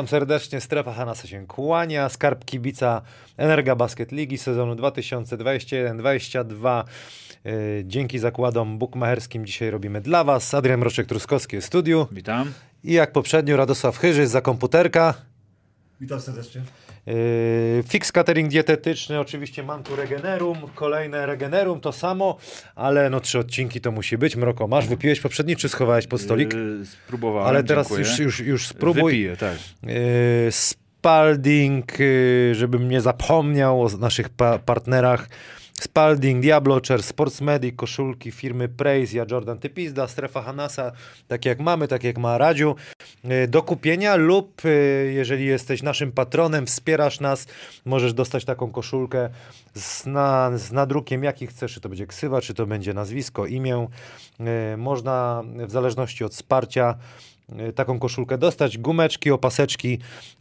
Witam serdecznie, Strefa Hanasa się kłania, skarb kibica Energa Basket Ligi sezonu 2021-2022. Yy, Dzięki zakładom bukmacherskim dzisiaj robimy dla Was. Adrian Mroczek-Truskowski w studiu Witam. i jak poprzednio Radosław Chyżyś za komputerka. Witam serdecznie. Yy, Fix catering dietetyczny, oczywiście mam tu Regenerum, kolejne Regenerum, to samo, ale no trzy odcinki to musi być. Mroko, masz, wypiłeś poprzedni, czy schowałeś pod stolik? Yy, spróbowałem, Ale teraz dziękuję. już, już, już spróbuj. Wypiję, tak. Yy, Spalding, yy, żebym nie zapomniał o naszych pa- partnerach. Spalding, Diablocher, Sportsmedic, koszulki firmy Praise, ja Jordan Typizda, Strefa Hanasa, tak jak mamy, tak jak ma Radziu, yy, do kupienia lub yy, jeżeli jesteś naszym patronem, wspierasz nas, możesz dostać taką koszulkę z, na, z nadrukiem, jaki chcesz, czy to będzie ksywa, czy to będzie nazwisko, imię. Yy, Można w zależności od wsparcia y, taką koszulkę dostać, gumeczki, opaseczki,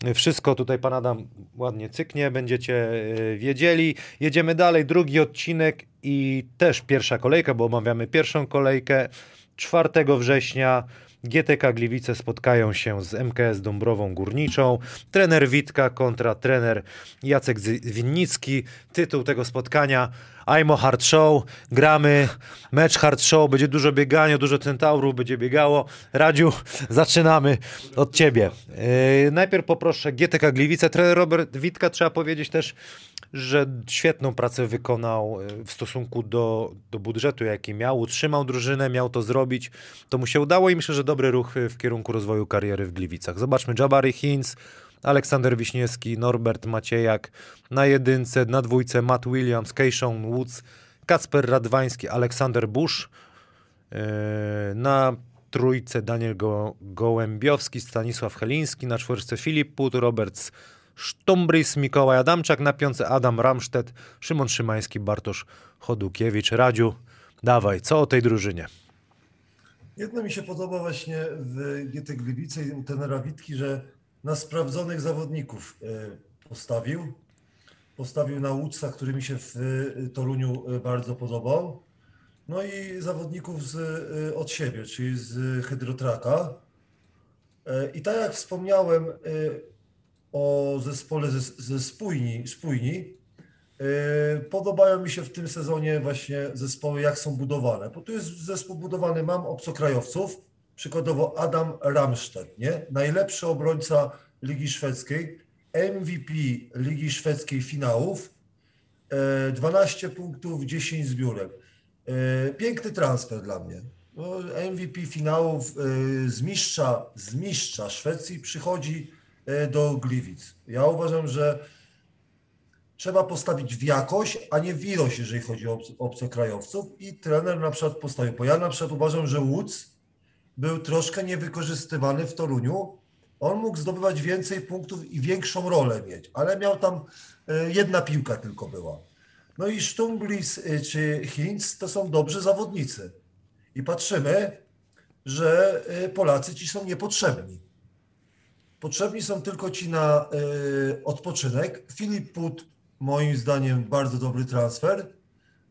y, wszystko tutaj pan Adam ładnie cyknie, będziecie y, wiedzieli. Jedziemy dalej, drugi odcinek i też pierwsza kolejka, bo omawiamy pierwszą kolejkę 4 września. GTK Gliwice spotkają się z MKS Dąbrową Górniczą. Trener Witka kontra trener Jacek Winnicki. Tytuł tego spotkania I'm Hard Show. Gramy mecz Hard Show. Będzie dużo biegania, dużo centaurów będzie biegało. Radziu, zaczynamy od ciebie. Yy, najpierw poproszę GTK Gliwice. Trener Robert Witka trzeba powiedzieć też, że świetną pracę wykonał e, w stosunku do, do budżetu, jaki miał. Utrzymał drużynę, miał to zrobić. To mu się udało i myślę, że dobry ruch e, w kierunku rozwoju kariery w Gliwicach. Zobaczmy Jabari Hinz, Aleksander Wiśniewski, Norbert Maciejak. Na jedynce, na dwójce Matt Williams, Keishon Woods, Kacper Radwański, Aleksander Bush. Yy, Na trójce Daniel Go Gołębiowski, Stanisław Heliński, na czwórce Filip Put, Robert Sztombrys, Mikołaj Adamczak, na piące Adam Ramsztet, Szymon Szymański, Bartosz Chodukiewicz. Radziu, dawaj, co o tej drużynie? Jedno mi się podoba właśnie w GT Gliwice i u tenera Witki, że na sprawdzonych zawodników e, postawił. Postawił na Łódźca, który mi się w e, Toruniu e, bardzo podobał. No i zawodników z, od siebie, czyli z Hydrotraka. I tak jak wspomniałem o zespole ze, ze Spójni, Spójni, Yy, Podobają mi się w tym sezonie właśnie zespoły, jak są budowane. Bo tu jest zespół budowany, mam obcokrajowców, przykładowo Adam Ramstedt, nie? najlepszy obrońca Ligi Szwedzkiej, MVP Ligi Szwedzkiej finałów, yy, 12 punktów, 10 zbiórek. Yy, Piękny transfer dla mnie. No, MVP finałów z mistrza, z mistrza Szwecji przychodzi do Gliwic. Ja uważam, że trzeba postawić w jakość, a nie w ilość, jeżeli chodzi o obc- obcokrajowców. I trener na przykład postawił, bo ja na przykład uważam, że Woods był troszkę niewykorzystywany w Toruniu. On mógł zdobywać więcej punktów i większą rolę mieć, ale miał tam e, jedna piłka tylko była. No i Stumblis e, czy Hinz to są dobrzy zawodnicy. I patrzymy, że e, Polacy ci są niepotrzebni. Potrzebni są tylko ci na y, odpoczynek. Filip Put, moim zdaniem, bardzo dobry transfer.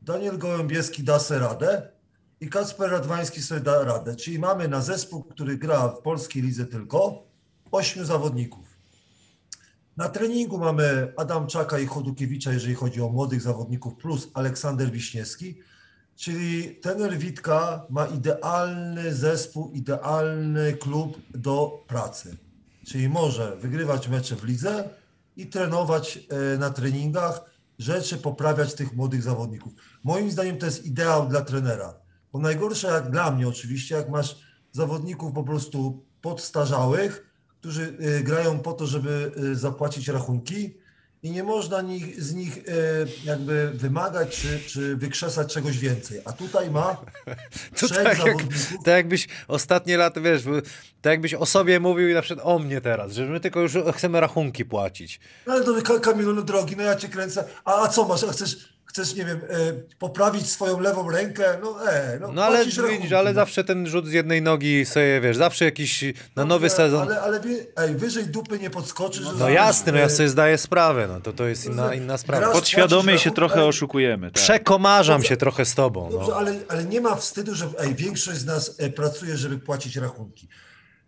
Daniel Gołębieski da sobie radę i Kacper Radwański sobie da radę. Czyli mamy na zespół, który gra w polskiej lidze tylko ośmiu zawodników. Na treningu mamy Adamczaka i Chodukiewicza, jeżeli chodzi o młodych zawodników, plus Aleksander Wiśniewski. Czyli trener Witka ma idealny zespół, idealny klub do pracy. Czyli może wygrywać mecze w lidze i trenować e, na treningach, rzeczy poprawiać tych młodych zawodników. Moim zdaniem to jest ideał dla trenera. Bo najgorsze jak dla mnie oczywiście, jak masz zawodników po prostu podstarzałych, którzy e, grają po to, żeby e, zapłacić rachunki i nie można nich, z nich e, jakby wymagać czy, czy wykrzesać czegoś więcej. A tutaj ma To trzech tak, jak, tak jakbyś ostatnie lata, wiesz, tak jakbyś o sobie mówił i na przykład o mnie teraz, że my tylko już chcemy rachunki płacić. No ale to Ka- Kamilu, no drogi, no ja cię kręcę. A, a co masz? A chcesz, chcesz, nie wiem, e, poprawić swoją lewą rękę? No e, no, No ale widzisz, rachunki, ale no. zawsze ten rzut z jednej nogi sobie, wiesz, zawsze jakiś na nowy Ale- sezon. Ale, ale wie, ej, wyżej dupy nie podskoczysz. że No zamiast, jasne, no ja e, sobie zdaję sprawę, no to to jest inna, inna sprawa. Podświadomie się trochę ale- oszukujemy. Tak. Przekomarzam się trochę z tobą. Dobrze, No. ale, ale nie ma wstydu, że ej, większość z nas e, pracuje, żeby płacić rachunki.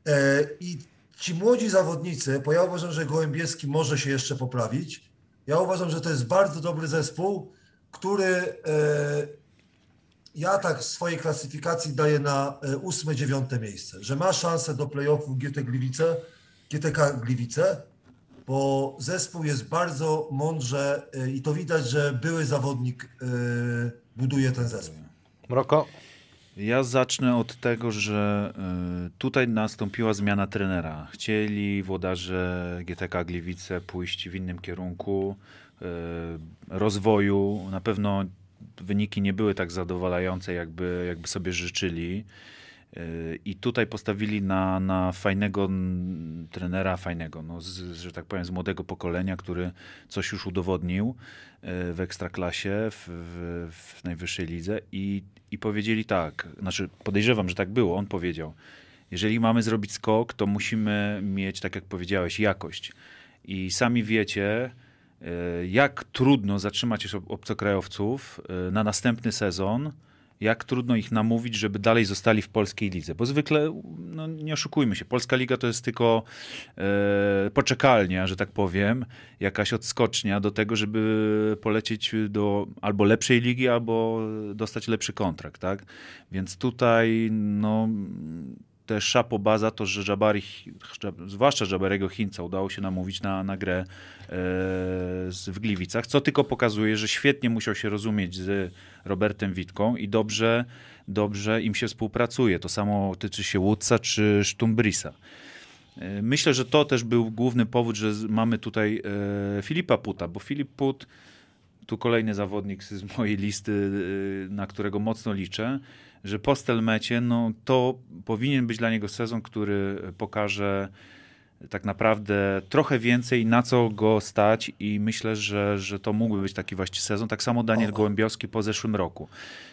E, I ci młodzi zawodnicy, bo ja uważam, że Gołębieski może się jeszcze poprawić. Ja uważam, że to jest bardzo dobry zespół, który e, ja tak w swojej klasyfikacji daję na e, ósme, dziewiąte miejsce, że ma szansę do playoffów GT Gliwice, GTK Gliwice, bo zespół jest bardzo mądrze e, i to widać, że były zawodnik buduje ten zespół. Mroko? Ja zacznę od tego, że tutaj nastąpiła zmiana trenera. Chcieli włodarze GTK Gliwice pójść w innym kierunku rozwoju. Na pewno wyniki nie były tak zadowalające, jakby, jakby sobie życzyli. Y, I tutaj postawili na, na fajnego trenera, fajnego, no, z, że tak powiem, z młodego pokolenia, który coś już udowodnił y, w ekstraklasie, w, w, w najwyższej lidze. I, I powiedzieli tak, znaczy podejrzewam, że tak było. On powiedział: Jeżeli mamy zrobić skok, to musimy mieć, tak jak powiedziałeś, jakość. I sami wiecie, E, jak trudno zatrzymać obcokrajowców e, na następny sezon, jak trudno ich namówić, żeby dalej zostali w polskiej lidze. Bo zwykle, no nie oszukujmy się, polska liga to jest tylko e, poczekalnia, że tak powiem, jakaś odskocznia do tego, żeby polecieć do albo lepszej ligi, albo dostać lepszy kontrakt, tak? Więc tutaj, no też szapoba za to, że Jabari, zwłaszcza Jabariego Chińca udało się namówić na, na grę e, w Gliwicach, co tylko pokazuje, że świetnie musiał się rozumieć z Robertem Witką i dobrze, dobrze im się współpracuje. To samo tyczy się Woodsa czy Sztumbrisa. E, myślę, że to też był główny powód, że mamy tutaj e, Filipa Puta, bo Filip Put, tu kolejny zawodnik z mojej listy, na którego mocno liczę, że po Stelmecie, no to powinien być dla niego sezon, który pokaże tak naprawdę trochę więcej, na co go stać i myślę, że, że to mógłby być taki właśnie sezon. Tak samo Daniel Gołębiowski po zeszłym roku.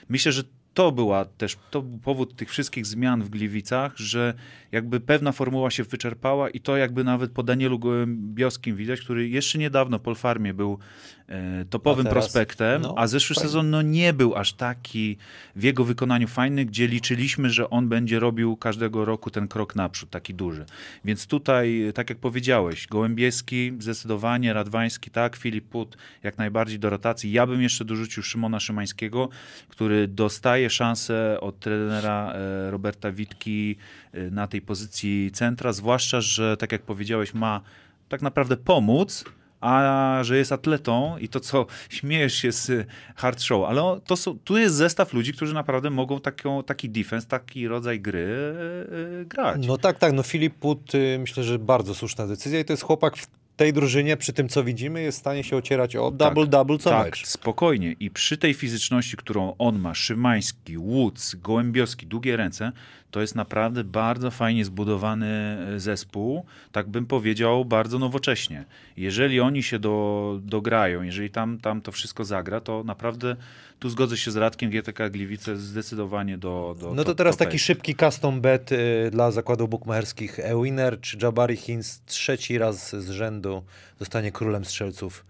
Myślę, że to była też, to był powód tych wszystkich zmian w Gliwicach, że jakby pewna formuła się wyczerpała i to jakby nawet po Danielu Gołębiowskim widać, który jeszcze niedawno po Farmie był e, topowym teraz, prospektem, no, a zeszły fajnie. sezon no nie był aż taki w jego wykonaniu fajny, gdzie liczyliśmy, że on będzie robił każdego roku ten krok naprzód, taki duży. Więc tutaj, tak jak powiedziałeś, Gołębieski zdecydowanie, Radwański tak, Filip Put jak najbardziej do rotacji. Ja bym jeszcze dorzucił Szymona Szymańskiego, który dostaje szansę od trenera e, Roberta Witki e, na tej pozycji centra, zwłaszcza, że tak jak powiedziałeś, ma tak naprawdę pomóc, a że jest atletą i to, co śmiejesz się z hard show, ale to są, tu jest zestaw ludzi, którzy naprawdę mogą taki defense, taki rodzaj gry yy, grać. No tak, tak, no Filip Put yy, myślę, że bardzo słuszna decyzja i to jest chłopak w tej drużynie, przy tym co widzimy, jest w stanie się ocierać o double-double tak, co tak, mecz. spokojnie. I przy tej fizyczności, którą on ma, Szymański, Woods, Gołębiowski, długie ręce, to jest naprawdę bardzo fajnie zbudowany e, zespół, tak bym powiedział, bardzo nowocześnie. Jeżeli oni się do, dograją, jeżeli tam, tam to wszystko zagra, to naprawdę tu zgodzę się z Radkiem, GTK Gliwice zdecydowanie do, do No to, to teraz taki szybki custom bet y, dla zakładów bukmacherskich. Ewiner czy Jabari Hins trzeci raz z rzędu zostanie królem strzelców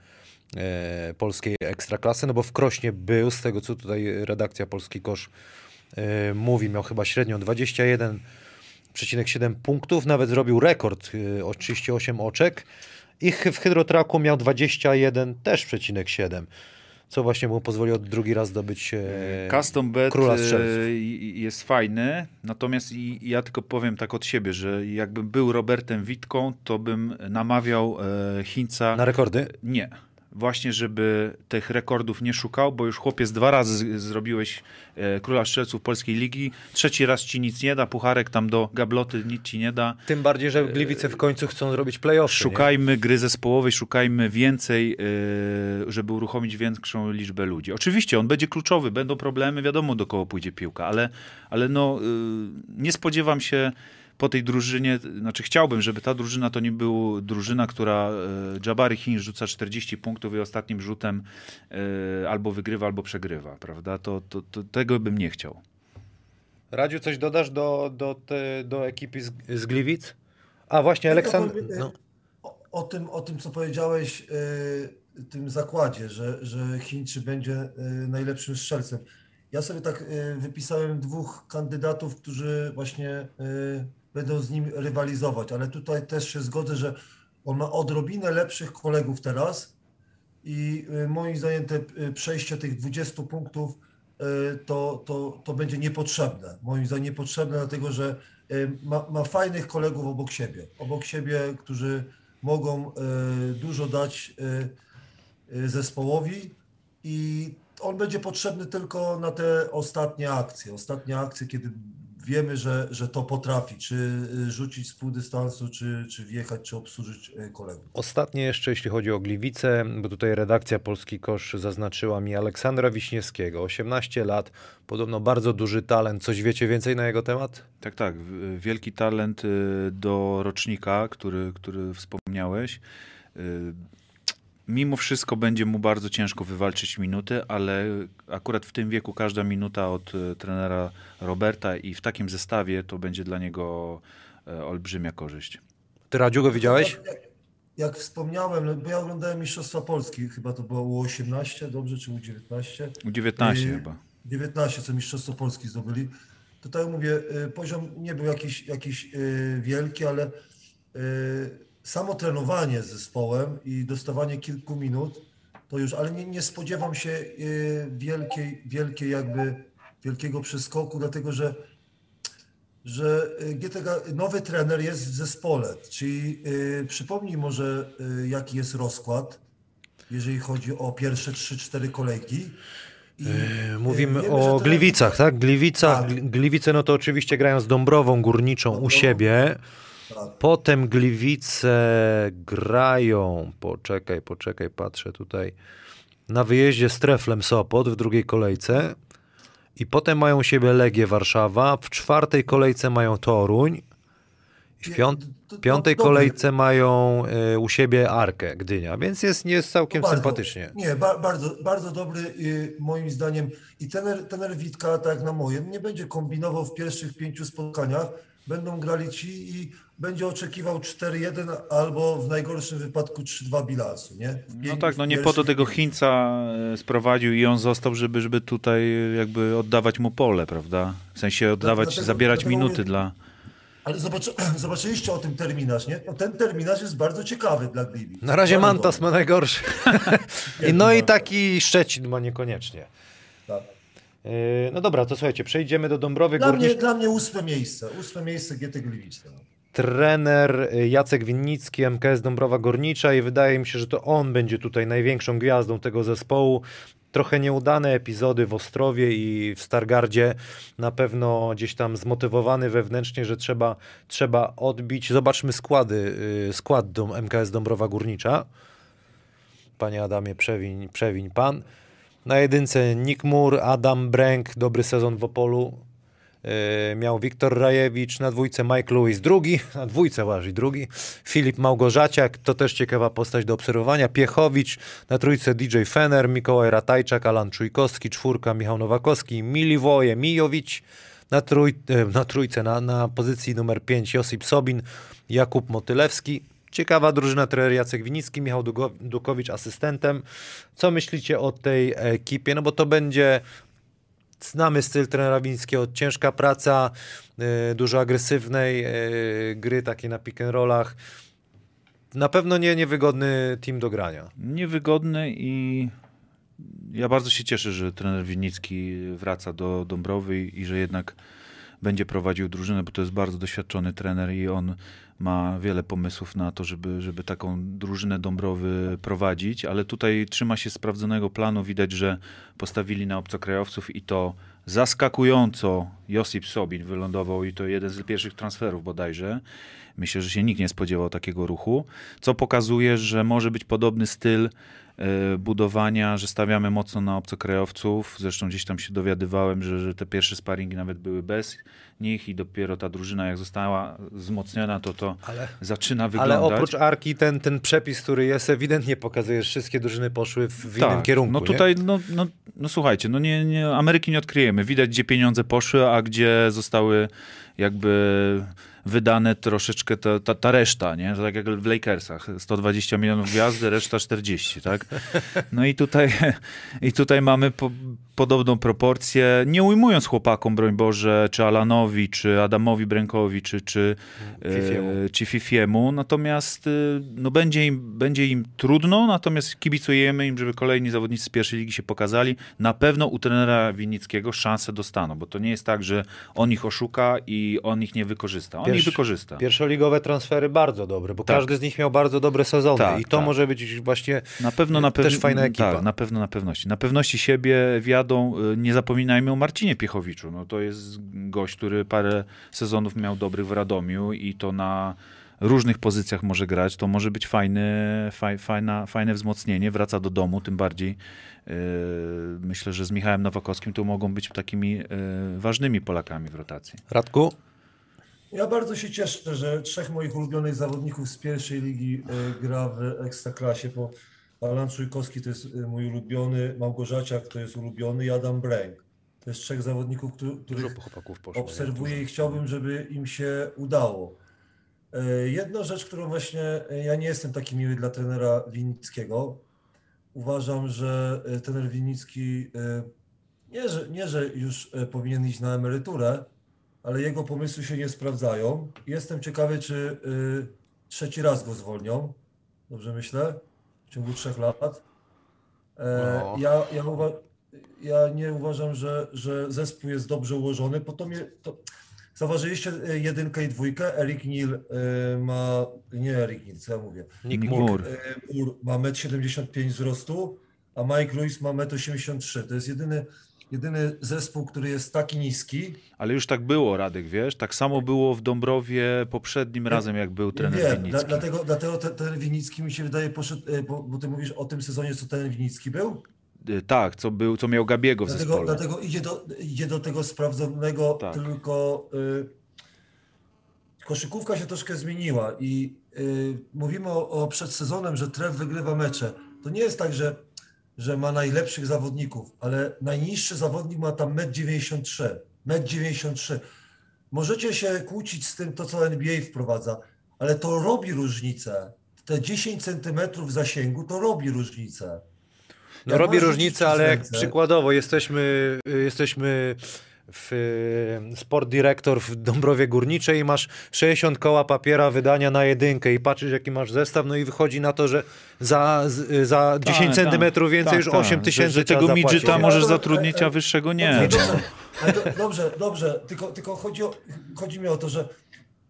y, polskiej ekstraklasy, no bo w Krośnie był, z tego co tutaj redakcja Polski Kosz mówi, miał chyba średnią 21,7 punktów, nawet zrobił rekord y, o 38 oczek i w Hydrotraku miał 21 też przecinek 7 co właśnie mu pozwoliło drugi raz zdobyć e, Custom bet króla e, strzelców. jest fajny, natomiast ja tylko powiem tak od siebie, że jakbym był Robertem Witką, to bym namawiał e, Chińca... Na rekordy? Nie właśnie, żeby tych rekordów nie szukał, bo już chłopiec dwa razy zrobiłeś e, króla strzelców polskiej ligi, trzeci raz ci nic nie da, pucharek tam do gabloty nic ci nie da. Tym bardziej, że Gliwice w końcu chcą zrobić playoff. Szukajmy nie? gry zespołowej, szukajmy więcej, e, żeby uruchomić większą liczbę ludzi. Oczywiście on będzie kluczowy, będą problemy, wiadomo do kogo pójdzie piłka, ale, ale no, e, nie spodziewam się po tej drużynie, znaczy chciałbym, żeby ta drużyna to nie była drużyna, która e, Jabari Chin rzuca 40 punktów i ostatnim rzutem e, albo wygrywa, albo przegrywa, prawda? To, to, to tego bym nie chciał. Radziu, coś dodasz do, do, te, do ekipy z, z Gliwic? A właśnie, Aleksander... No. O, o, tym, o tym, co powiedziałeś, y, tym zakładzie, że, że Chińczy będzie y, najlepszym strzelcem. Ja sobie tak y, wypisałem dwóch kandydatów, którzy właśnie będą z nim rywalizować, ale tutaj też się zgodzę, że on ma odrobinę lepszych kolegów teraz i y, moim zdaniem te y, przejście tych 20 punktów y, to, to, to będzie niepotrzebne. Moim zdaniem niepotrzebne, dlatego że ma, ma fajnych kolegów obok siebie, obok siebie, którzy mogą dużo dać zespołowi i on będzie potrzebny tylko na te ostatnie akcje. Ostatnie akcje, kiedy wiemy, że, że to potrafi, czy y, rzucić z pół dystansu, czy, czy wjechać, czy obsłużyć y, kolegów. Ostatnie jeszcze, jeśli chodzi o Gliwice, bo tutaj redakcja Polski Kosz zaznaczyła mi Aleksandra Wiśniewskiego, 18 lat, podobno bardzo duży talent. Coś wiecie więcej na jego temat? Tak, tak. Wielki talent y, do rocznika, który, który wspomniałeś mimo wszystko będzie mu bardzo ciężko wywalczyć minuty, ale akurat w tym wieku każda minuta od e, trenera Roberta i w takim zestawie to będzie dla niego e, olbrzymia korzyść. Ty Radziu go widziałeś? Jak, jak wspomniałem, no, bo ja oglądałem Mistrzostwa Polski, chyba to było U18, dobrze, czy U19? U19 I, chyba. 19, co Mistrzostwo Polski zdobyli. Tutaj mówię, e, poziom nie był jakiś, jakiś wielki, ale samo trenowanie z zespołem i dostawanie kilku minut, to już, ale nie, nie spodziewam się y, wielkiej, wielkiej jakby, wielkiego przeskoku, dlatego że że y, GTK, nowy trener jest w zespole, czyli y, przypomnij może jaki jest rozkład, jeżeli chodzi o pierwsze 3-4 kolejki. I, Mówimy wiemy, o Gliwicach, tak? Gliwicach, tak. Gliwice no to oczywiście grają z Dąbrową Górniczą Dąbrową. u siebie. Potem Gliwice grają, poczekaj, poczekaj, patrzę tutaj, na wyjeździe z Treflem Sopot w drugiej kolejce. I potem mają siebie Legię Warszawa, w czwartej kolejce mają Toruń, w piąt, piątej kolejce mają y, u siebie Arkę Gdynia, więc jest, jest całkiem bardzo, sympatycznie. Nie, ba, bardzo, bardzo dobry y, moim zdaniem. I tener, tener Witka, tak jak na moim, nie będzie kombinował w pierwszych pięciu spotkaniach, będą grali ci i będzie oczekiwał 4-1 albo w najgorszym wypadku 3-2 bilansu, nie? no tak, no nie po to tego Chińca e, sprowadził i on został, żeby, żeby tutaj jakby oddawać mu pole, prawda? W sensie oddawać, dlatego, zabierać dlatego minuty mówię, dla... Ale zobaczy, zobaczyliście o tym terminarz, nie? No ten terminarz jest bardzo ciekawy dla Gliwi. Na razie bardzo Mantas dobry. ma najgorszy. I no i taki Szczecin ma niekoniecznie. Tak. E, no dobra, to słuchajcie, przejdziemy do Dąbrowy dla Mnie, dla mnie ósme miejsce, ósme miejsce GT Gliwice. Trener Jacek Winnicki, MKS Dąbrowa Górnicza i wydaje mi się, że to on będzie tutaj największą gwiazdą tego zespołu. Trochę nieudane epizody w Ostrowie i w Stargardzie, na pewno gdzieś tam zmotywowany wewnętrznie, że trzeba, trzeba odbić. Zobaczmy składy, y, skład MKS Dąbrowa Górnicza. Panie Adamie, przewiń, przewiń pan. Na jedynce Nick Moore, Adam Bręk, dobry sezon w Opolu, miał Wiktor Rajewicz, na dwójce Mike Lewis drugi, na dwójce waży drugi, Filip Małgorzaciak, to też ciekawa postać do obserwowania, Piechowicz, na trójce DJ Fener, Mikołaj Ratajczak, Alan Czujkowski, czwórka Michał Nowakowski, Miliwoje, Mijowicz, na, trój, e, na trójce, na, na pozycji numer 5 Josip Sobin, Jakub Motylewski, Ciekawa drużyna, trener Jacek Winicki, Michał Dukowicz asystentem. Co myślicie o tej ekipie? No bo to będzie Znamy styl trenera Wińskiego, ciężka praca, yy, dużo agresywnej yy, gry, takie na pick and rollach. Na pewno nie niewygodny team do grania. Niewygodny i ja bardzo się cieszę, że trener Winnicki wraca do Dąbrowy i że jednak będzie prowadził drużynę, bo to jest bardzo doświadczony trener i on ma wiele pomysłów na to, żeby, żeby taką drużynę Dąbrowy prowadzić, ale tutaj trzyma się sprawdzonego planu. Widać, że postawili na obcokrajowców i to zaskakująco Josip Sobin wylądował i to jeden z pierwszych transferów bodajże. Myślę, że się nikt nie spodziewał takiego ruchu, co pokazuje, że może być podobny styl budowania, że stawiamy mocno na obcokrajowców. Zresztą gdzieś tam się dowiadywałem, że, że te pierwsze sparingi nawet były bez nich i dopiero ta drużyna jak została wzmocniona, to to ale, zaczyna wyglądać. Ale oprócz Arki ten, ten przepis, który jest ewidentnie pokazuje, że wszystkie drużyny poszły w, w tak, innym kierunku. No tutaj, no, no, no słuchajcie, no nie, nie, Ameryki nie odkryjemy. Widać, gdzie pieniądze poszły, a gdzie zostały jakby wydane troszeczkę ta, ta, ta reszta, nie? To tak jak w Lakersach. 120 milionów gwiazdy, reszta 40, tak? No i tutaj, i tutaj mamy po, podobną proporcję, nie ujmując chłopakom, broń Boże, czy Alanowi, czy Adamowi Brękowi, czy, czy, Fifiemu. e, czy Fifiemu, natomiast e, no, będzie, im, będzie im trudno, natomiast kibicujemy im, żeby kolejni zawodnicy z pierwszej ligi się pokazali. Na pewno u trenera Winnickiego szansę dostaną, bo to nie jest tak, że on ich oszuka i on ich nie wykorzysta. On ich wykorzysta. Pierwszoligowe transfery bardzo dobre, bo Tak. każdy z nich miał bardzo dobre sezony Tak, i to tak. może być właśnie Na pewno, na Też pewno. fajna ekipa. Tak, na pewno na pewności. Na pewności siebie wiadą, y, nie zapominajmy o Marcinie Piechowiczu. No, to jest gość, który parę sezonów miał dobrych w Radomiu i to na różnych pozycjach może grać. To może być fajny, faj, fajna, fajne wzmocnienie. Wraca do domu, tym bardziej y, myślę, że z Michałem Nowakowskim to mogą być takimi y, ważnymi Polakami w rotacji. Radku. Ja bardzo się cieszę, że trzech moich ulubionych zawodników z pierwszej ligi e, gra w Ekstraklasie, bo Alan Czujkowski to jest e, mój ulubiony, Małgorzaciak to jest ulubiony i Adam Bręk. To jest trzech zawodników, których poszło. obserwuję i chciałbym, żeby im się udało. E, Jedna rzecz, którą właśnie, e, ja nie jestem taki miły dla trenera Winnickiego. Uważam, że e, trener Winnicki e, nie, że, nie, że już powinien iść na emeryturę, ale jego pomysły się nie sprawdzają. Jestem ciekawy, czy trzeci raz go zwolnią. Dobrze myślę? W ciągu trzech lat. E, No. Ja, ja, uwa- ja nie uważam, że, że zespół jest dobrze ułożony, po to mnie, to, zauważyliście e, jedynkę i dwójkę, Erik Nil e, ma, nie Erik Nil, co ja mówię, Nick Moore ma 1,75 m wzrostu, a Mike Lewis ma 1,83 m. To jest jedyny, jedyny zespół, który jest taki niski. Ale już tak było, Radek, wiesz? Tak samo było w Dąbrowie poprzednim razem, jak był trener Winnicki. dla, dlatego, dlatego ten, ten Winnicki mi się wydaje poszedł, e, bo, bo ty mówisz o tym sezonie, co ten Winnicki był? Y, Tak, co, był, co miał Gabiego w Dlatego, zespole. dlatego idzie, do, idzie do tego sprawdzonego, Tak. tylko y, koszykówka się troszkę zmieniła i y, mówimy o, o przed sezonem, że Trev wygrywa mecze. To nie jest tak, że, że ma najlepszych zawodników, ale najniższy zawodnik ma tam 1,93 m. 1,93 m. Możecie się kłócić z tym, to co NBA wprowadza, ale to robi różnicę. Te 10 centymetrów zasięgu to robi różnicę. No robi różnicę, ale jak przykładowo jesteśmy, y, jesteśmy w y, Sport Director w Dąbrowie Górniczej i masz 60 koła papiera wydania na jedynkę i patrzysz jaki masz zestaw, no i wychodzi na to, że za, za 10 Tak, centymetrów tak, więcej tak, już tak. 8 Że- tysięcy Że tego midżeta możesz zatrudnić, a wyższego nie. Dobrze, no. dobrze, dobrze, tylko, tylko chodzi, o, chodzi mi o to, że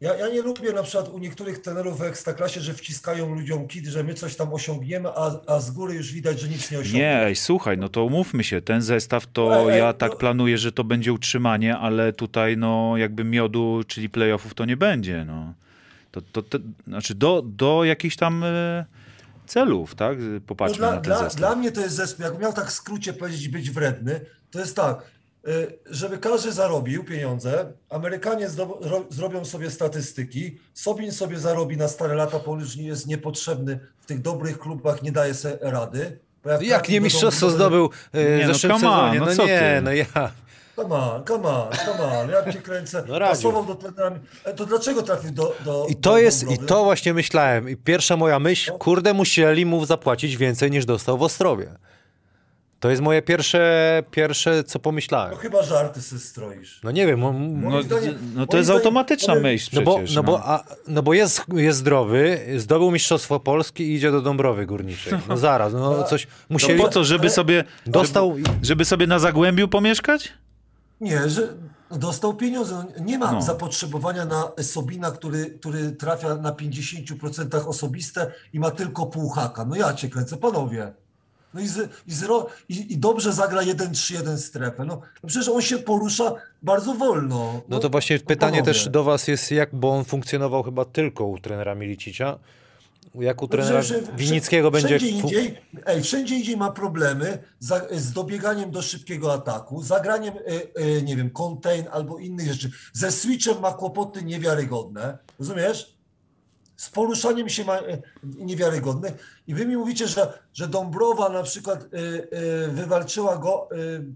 ja, ja nie lubię na przykład u niektórych trenerów w Ekstraklasie, że wciskają ludziom kit, że my coś tam osiągniemy, a, a z góry już widać, że nic nie osiągnie. Nie, słuchaj, no to umówmy się, ten zestaw to Ej, ja no- tak planuję, że to będzie utrzymanie, ale tutaj no jakby miodu, czyli playoffów to nie będzie, no. To, to, to znaczy do, do jakichś tam e, celów, tak? No Popatrzmy dla, na ten dla, zestaw. dla mnie to jest zespół, jak miał tak w skrócie powiedzieć być wredny, to jest tak, żeby każdy zarobił pieniądze, Amerykanie zrobią sobie statystyki, Sobin sobie zarobi na stare lata, bo już nie jest niepotrzebny w tych dobrych klubach, nie daje sobie rady. bo Jak trafi nie do mistrzostwo domu- zdobył y, Nie, w no zeszłym on, sezonie? no No co nie, ty? no ja... Come on, come on, come on, ja cię kręcę. No. Pasował do trenera. E, To dlaczego trafił do. do I do to jest, i Dąbrowy? to właśnie myślałem. I pierwsza moja myśl, kurde, musieli mu zapłacić więcej niż dostał w Ostrowie. To jest moje pierwsze, pierwsze co pomyślałem. No chyba żarty sobie stroisz. No nie wiem, No, zdaniem- no to jest automatyczna myśl No bo, przecież. no, bo, a, no bo jest, jest zdrowy, zdobył Mistrzostwo Polski i idzie do Dąbrowy Górniczej. No zaraz, no coś No musieli... po co, żeby sobie, Dostał... żeby sobie na Zagłębiu pomieszkać? Nie, że dostał pieniądze. Nie ma No. zapotrzebowania na Sobina, który, który trafia na 50% osobiste i ma tylko pół haka. No ja cię kręcę, panowie. No i, z, i, zro, i, i dobrze zagra 1-3-1 strefę. No, no przecież on się porusza bardzo wolno. No to właśnie pytanie panowie. też do was jest, jak, bo on funkcjonował chyba tylko u trenera Milicicia. Jak u trenera No, że- Winnickiego będzie... Wszędzie fu- indziej, ej, wszędzie indziej ma problemy za, z dobieganiem do szybkiego ataku, zagraniem, e, e, nie wiem, contain albo innych rzeczy. Ze switchem ma kłopoty niewiarygodne. Rozumiesz? Z poruszaniem się ma, e, niewiarygodny. I wy mi mówicie, że, że Dąbrowa na przykład y, y, wywalczyła go,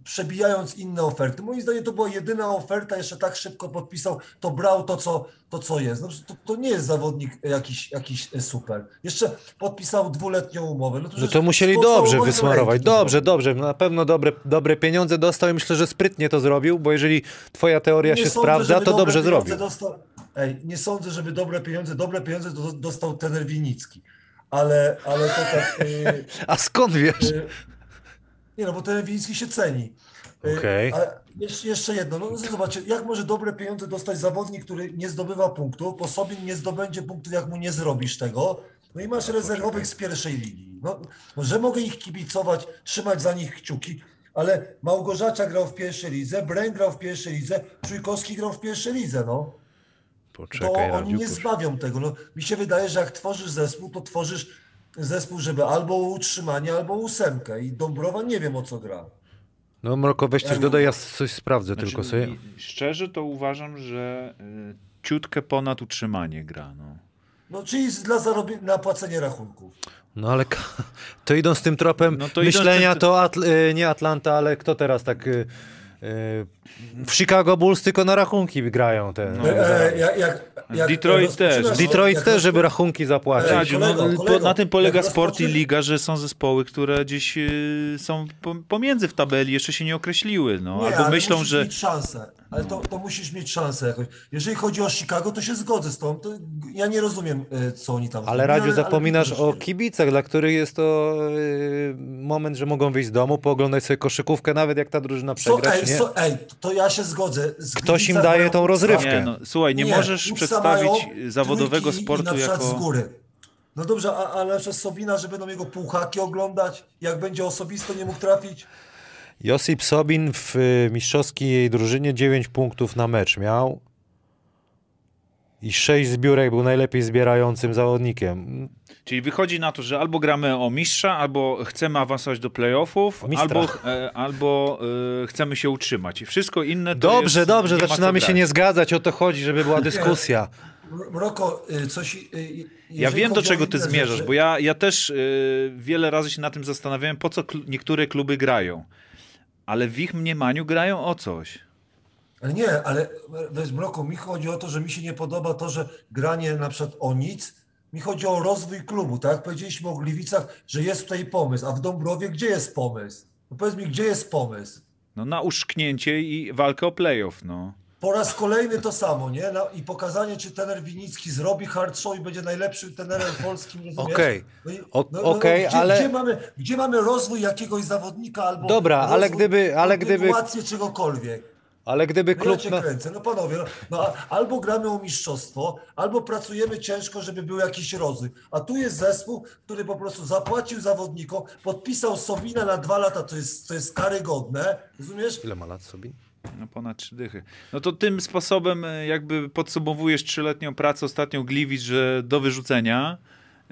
przebijając inne oferty. Moim zdaniem to była jedyna oferta, jeszcze tak szybko podpisał, to brał to, co, to, co jest. No, to, to nie jest zawodnik jakiś, jakiś e, super. Jeszcze podpisał dwuletnią umowę. No to, No to musieli dobrze wysmarować. Dobrze, dobrze. Na pewno dobre, dobre pieniądze dostał i myślę, że sprytnie to zrobił, bo jeżeli twoja teoria Nie się sądzę, sprawdza, to dobrze zrobił. Dostał, ej, nie sądzę, żeby dobre pieniądze, dobre pieniądze do, dostał tener Winicki. Ale, ale to tak... y, A skąd wiesz? y, nie no, bo ten Winicki się ceni. Y, Okej. Ale jeszcze, jeszcze jedno, no zobaczcie, jak może dobre pieniądze dostać zawodnik, który nie zdobywa punktów, bo sobie nie zdobędzie punktów, jak mu nie zrobisz tego, no i masz rezerwowych z pierwszej ligi. No, no że mogę ich kibicować, trzymać za nich kciuki, ale Małgorzata grał w pierwszej lidze, Bręk grał w pierwszej lidze, Czujkowski grał w pierwszej lidze, no. To Poczekaj, oni Radziu. nie zbawią tego. No, mi się wydaje, że jak tworzysz zespół, to tworzysz zespół, żeby albo utrzymanie, albo ósemkę. I Dąbrowa nie wiem o co gra. No Mroko, weź coś dodaj, ja coś sprawdzę Znaczy, tylko sobie. Szczerze to uważam, że y, ciutkę ponad utrzymanie gra. No. No, czyli dla zarobienia, na płacenie rachunków. No ale to idąc tym tropem No to myślenia, tym- to Atl- y, nie Atlanta, ale kto teraz tak... y, y, W Chicago Bulls tylko na rachunki grają te. No. E, jak, jak, jak Detroit też. Detroit jak też, żeby rachunki zapłacić. Ej, Radziu, no, kolego, po, kolego, na tym polega jak sport i liga, że są zespoły, które gdzieś y, są po, pomiędzy w tabeli, jeszcze się nie określiły. No. Nie, Albo ale myślą, musisz że mieć szansę. Ale to, to musisz mieć szansę jakoś. Jeżeli chodzi o Chicago, to się zgodzę z tobą. To ja nie rozumiem, e, co oni tam Ale Radziu, zapominasz widzisz, o kibicach, dla których jest to y, moment, że mogą wyjść z domu, pooglądać sobie koszykówkę, nawet jak ta drużyna So, przegra, ej, czy nie? so, ej, to ja się zgodzę. Z Ktoś im daje mają tą rozrywkę. Nie, no, słuchaj, nie, Nie, możesz Upsa przedstawić zawodowego sportu przykład z jako... góry. No dobrze, a, ale przez Sobina, że będą jego półhaki oglądać, jak będzie osobisto nie mógł trafić. Josip Sobin w y, mistrzowskiej drużynie 9 punktów na mecz miał i 6 zbiórek był najlepiej zbierającym zawodnikiem. Czyli wychodzi na to, że albo gramy o mistrza, albo chcemy awansować do playoffów, albo, e, albo e, chcemy się utrzymać. I wszystko inne to Dobrze, jest, dobrze, zaczynamy się nie zgadzać, o to chodzi, żeby była dyskusja. Mroko, y, coś... y, Ja wiem, do czego ty inne zmierzasz, rzeczy- bo ja, ja też y, wiele razy się na tym zastanawiałem, po co kl- niektóre kluby grają. Ale w ich mniemaniu grają o coś. Ale Nie, ale wiesz, Mroko, mi chodzi o to, że mi się nie podoba to, że granie na przykład o nic, mi chodzi o rozwój klubu, tak? jak Powiedzieliśmy o Gliwicach, że jest tutaj pomysł, a w Dąbrowie gdzie jest pomysł? No powiedz mi, gdzie jest pomysł? No na uszknięcie i walkę o playoff, no. Po raz kolejny to samo, nie? No, I pokazanie, czy tener Winicki zrobi hard show i będzie najlepszym tenerem polskim, rozumiesz? Okej. No i- O- no, no, okej, gdzie, ale- Gdzie mamy, gdzie mamy rozwój jakiegoś zawodnika albo Dobra, ale gdyby- ale gdyby- czegokolwiek? Ale gdyby No ja klub... cię Na... kręcę, no panowie, no, no, albo gramy o mistrzostwo, albo pracujemy ciężko, żeby był jakiś rozwój. A tu jest zespół, który po prostu zapłacił zawodnikom, podpisał Sobina na dwa lata, to jest, to jest karygodne, rozumiesz? Ile ma lat Sobin? No ponad trzy dychy. No to tym sposobem e, jakby podsumowujesz trzyletnią pracę ostatnią Gliwic, że do wyrzucenia.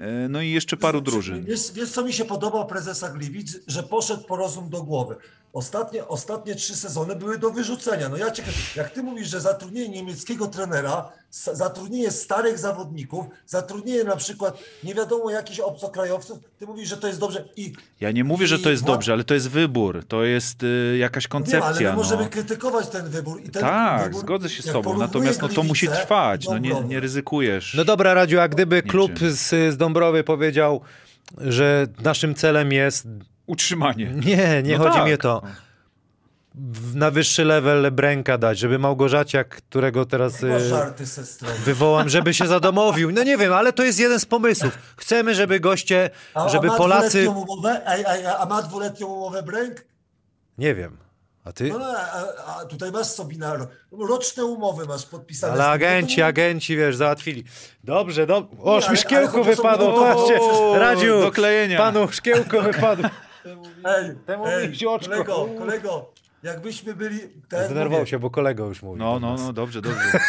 E, No i jeszcze paru drużyn. Wiesz, wiesz, co mi się podoba u prezesa Gliwic? Że poszedł po rozum do głowy. Ostatnie, ostatnie trzy sezony były do wyrzucenia. No ja cię, jak ty mówisz, że zatrudnienie niemieckiego trenera, zatrudnienie starych zawodników, zatrudnienie na przykład nie wiadomo jakichś obcokrajowców, ty mówisz, że to jest dobrze i Ja nie mówię, że to jest dobrze, ale to jest wybór. To jest y, jakaś Nie, ale koncepcja. my możemy no. krytykować ten wybór. I ten Tak, wybór, zgodzę się z tobą. Natomiast no, to musi trwać. No, nie, nie ryzykujesz. No dobra, Radziu, a gdyby Niczym. klub z, z Dąbrowy powiedział, że naszym celem jest... Utrzymanie. Nie, nie No chodzi tak. mi o to. Na wyższy level Bręka dać, żeby Małgorzaciak, którego teraz y, żarty wywołam, żeby się zadomowił. No nie wiem, ale to jest jeden z pomysłów. Chcemy, żeby goście, A, żeby a ma Polacy... umowę? Ej, ej, a ma dwuletnią umowę Bręk? Nie wiem. A ty? No, no a, a tutaj masz Sobina, ro- roczne umowy masz podpisane. Ale agenci, agenci, wiesz, załatwili. Dobrze, dobrze. O, Nie, ale- szkiełko ale wypadło, patrzcie. O, Radziu, do klejenia. panu szkiełko wypadło. Ej, Temu ej, mi się oczko. kolego, kolego, jakbyśmy byli... tak Zdenerwował mówię, się, bo kolega już mówi. No, no, no, dobrze, dobrze.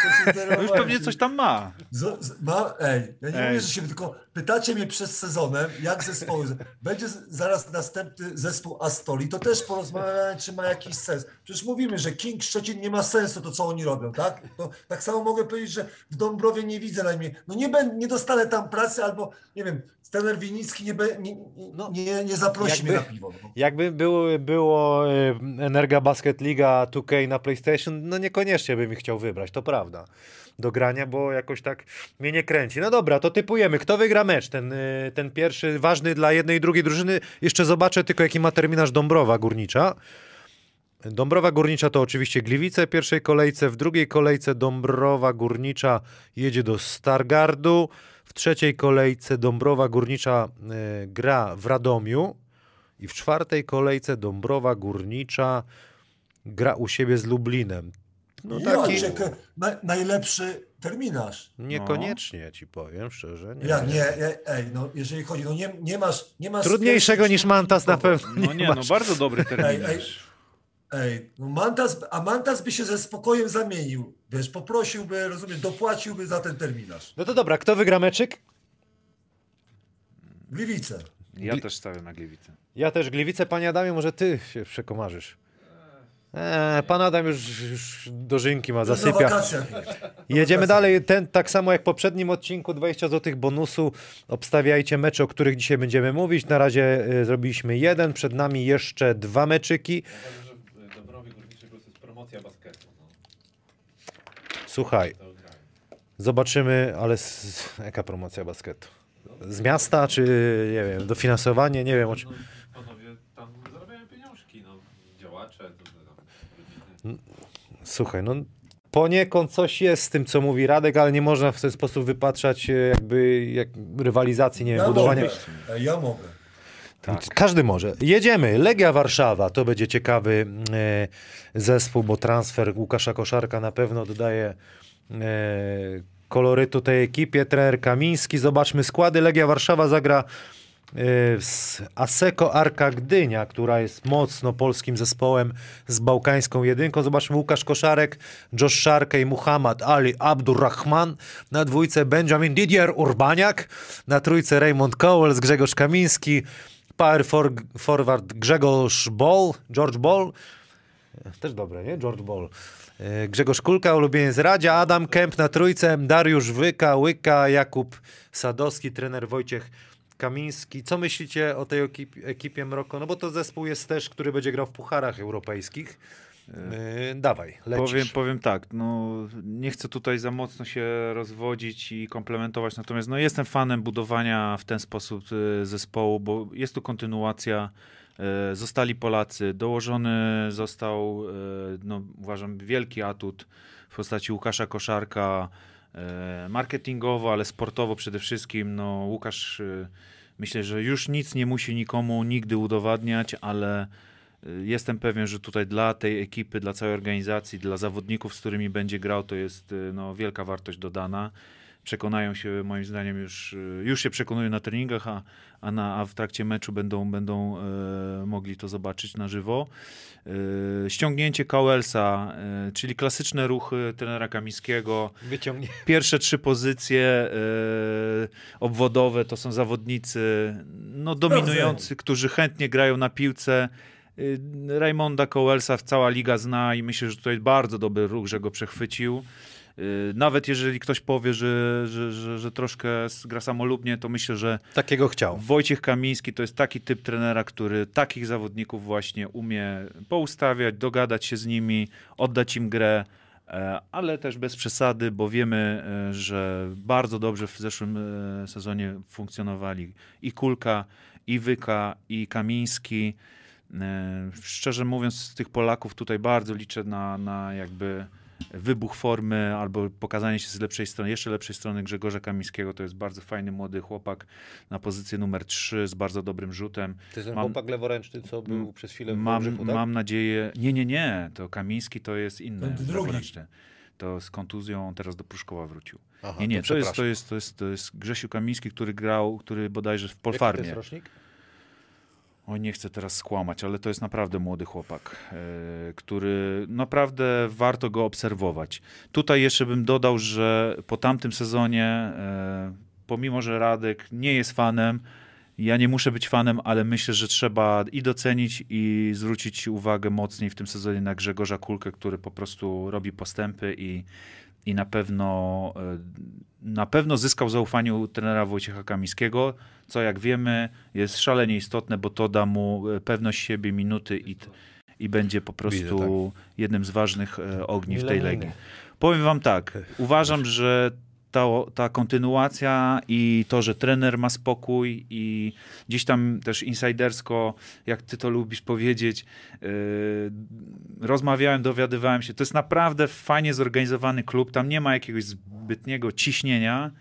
No już pewnie coś tam ma. Z, z, ma, ej, ja nie Ej. mówię, że się tylko pytacie mnie przed sezonem, jak zespoły. Będzie zaraz następny zespół Astoli, to też porozmawiamy, czy ma jakiś sens. Przecież mówimy, że King Szczecin nie ma sensu to, co oni robią, tak? To, tak samo mogę powiedzieć, że w Dąbrowie nie widzę najmniej. No nie, będę, nie dostanę tam pracy, albo nie wiem, Stener Winicki nie, nie, No, nie, nie zaprosi jakby- mnie na piwo. No. Jakby było, było Energa Basket Liga 2K na PlayStation, no niekoniecznie bym ich chciał wybrać, to prawda. Do grania, bo jakoś tak mnie nie kręci. No dobra, to typujemy. Kto wygra mecz? Ten, e, ten pierwszy, ważny dla jednej i drugiej drużyny. Jeszcze zobaczę tylko, jaki ma terminarz Dąbrowa Górnicza. Dąbrowa Górnicza to oczywiście Gliwice w pierwszej kolejce, w drugiej kolejce Dąbrowa Górnicza jedzie do Stargardu, w trzeciej kolejce Dąbrowa Górnicza e, gra w Radomiu i w czwartej kolejce Dąbrowa Górnicza gra u siebie z Lublinem. No Ja, taki czekaj, na, najlepszy terminarz. niekoniecznie ci powiem szczerze. Nie. Jak nie, nie, ej, no jeżeli chodzi, no nie, nie masz, nie masz Trudniejszego niż Mantas na pewno nie, No nie, no bardzo dobry Ej, ej, terminarz. Ej, no Mantas, a Mantas by się ze spokojem zamienił, wiesz, poprosiłby, rozumiesz, dopłaciłby za ten terminarz. No to dobra, kto wygra meczyk? Gliwice. Ja też stawiam na Gliwice. Ja też Gliwice, panie Adamie, może ty się przekomarzysz. Eee, pan Adam już, już dożynki ma, zasypia. Jedziemy dalej. Ten, tak samo jak w poprzednim odcinku, 20 zł bonusu. Obstawiajcie mecze, o których dzisiaj będziemy mówić. Na razie y, zrobiliśmy jeden, przed nami jeszcze dwa meczyki. Uważam, że w Dąbrowie Górniczej po prostu jest promocja basketu. No, Słuchaj, zobaczymy, ale z, jaka promocja basketu? Z miasta, czy nie wiem, dofinansowanie, nie wiem o czym. No, panowie tam zarabiają pieniążki, no, działacze, to, rodziny. Słuchaj, no poniekąd coś jest z tym, co mówi Radek, ale nie można w ten sposób wypatrzać e, jakby jak rywalizacji, nie wiem, Ja budowania. mogę. Ja mogę. Tak. Każdy może. Jedziemy. Legia Warszawa. To będzie ciekawy e, zespół, bo transfer Łukasza Koszarka na pewno dodaje e, kolorytu tej ekipie. Trener Kamiński. Zobaczmy składy. Legia Warszawa zagra e, z Aseko Arka Gdynia, która jest mocno polskim zespołem z bałkańską jedynką. Zobaczmy Łukasz Koszarek, Josh Szarkę i Muhammad Ali Abdurrahman. Na dwójce Benjamin Didier Urbaniak. Na trójce Raymond Cowell, Grzegorz Kamiński. Power for, forward Grzegorz Ball, George Ball. Też dobre, nie? George Ball. E, Grzegorz Kulka, ulubieniec Radzia, Adam Kemp na trójce, Dariusz Wyka, Łyka, Jakub Sadowski, trener Wojciech Kamiński. Co myślicie o tej ekip- ekipie Mroko? No bo to zespół jest też, który będzie grał w pucharach europejskich. E, dawaj, lecisz. Powiem, powiem tak, no nie chcę tutaj za mocno się rozwodzić i komplementować, natomiast no, jestem fanem budowania w ten sposób e, zespołu, bo jest tu kontynuacja. e, Zostali Polacy, dołożony został, e, no, uważam, wielki atut w postaci Łukasza Koszarka, marketingowo, ale sportowo przede wszystkim. No, Łukasz myślę, że już nic nie musi nikomu nigdy udowadniać, ale Jestem pewien, że tutaj dla tej ekipy, dla całej organizacji, dla zawodników, z którymi będzie grał, to jest y, no, wielka wartość dodana. Przekonają się, moim zdaniem, już, y, już się przekonują na treningach, a, a, na, a w trakcie meczu będą, będą e, mogli to zobaczyć na żywo. E, ściągnięcie Cowellsa, e, czyli klasyczne ruchy trenera Kamińskiego, Wyciągnie. Pierwsze trzy pozycje e, obwodowe to są zawodnicy no, dominujący, którzy chętnie grają na piłce. Y, Raymonda Cowellsa cała liga zna i myślę, że to jest bardzo dobry ruch, że go przechwycił. Y, Nawet jeżeli ktoś powie, że, że, że, że troszkę gra samolubnie, to myślę, że Takiego chciał. Wojciech Kamiński to jest taki typ trenera, który takich zawodników właśnie umie poustawiać, dogadać się z nimi, oddać im grę, e, ale też bez przesady, bo wiemy, e, że bardzo dobrze w zeszłym e, sezonie funkcjonowali i Kulka, i Wyka, i Kamiński. E, Szczerze mówiąc, z tych Polaków tutaj bardzo liczę na, na jakby wybuch formy albo pokazanie się z lepszej strony, jeszcze lepszej strony Grzegorza Kamińskiego. To jest bardzo fajny młody chłopak na pozycję numer 3 z bardzo dobrym rzutem. To jest ten Mam- chłopak leworęczny, co był przez chwilę w Mam, Wałbrzychu, tak? mam nadzieję. Nie, nie, nie. To Kamiński to jest inny. Drugi. leworęczny. To z kontuzją on teraz do Pruszkowa wrócił. Aha, nie, nie, to, jest, to, jest, to, jest, to jest Grzesiu Kamiński, który grał, który bodajże w Jaki to Polfarmie. jest rocznik? Oj, nie chcę teraz skłamać, ale to jest naprawdę młody chłopak, e, który naprawdę warto go obserwować. Tutaj jeszcze bym dodał, że po tamtym sezonie, e, pomimo że Radek nie jest fanem, ja nie muszę być fanem, ale myślę, że trzeba i docenić, i zwrócić uwagę mocniej w tym sezonie na Grzegorza Kulkę, który po prostu robi postępy i, i na pewno e, na pewno zyskał zaufanie u trenera Wojciecha Kamińskiego, co jak wiemy jest szalenie istotne, bo to da mu e, pewność siebie, minuty i, i będzie po prostu tak. jednym z ważnych e, ogni w tej legii. Powiem wam tak, uważam, że ta, ta kontynuacja i to, że trener ma spokój i gdzieś tam też insidersko, jak ty to lubisz powiedzieć, yy, rozmawiałem, dowiadywałem się, to jest naprawdę fajnie zorganizowany klub, tam nie ma jakiegoś zbytniego ciśnienia,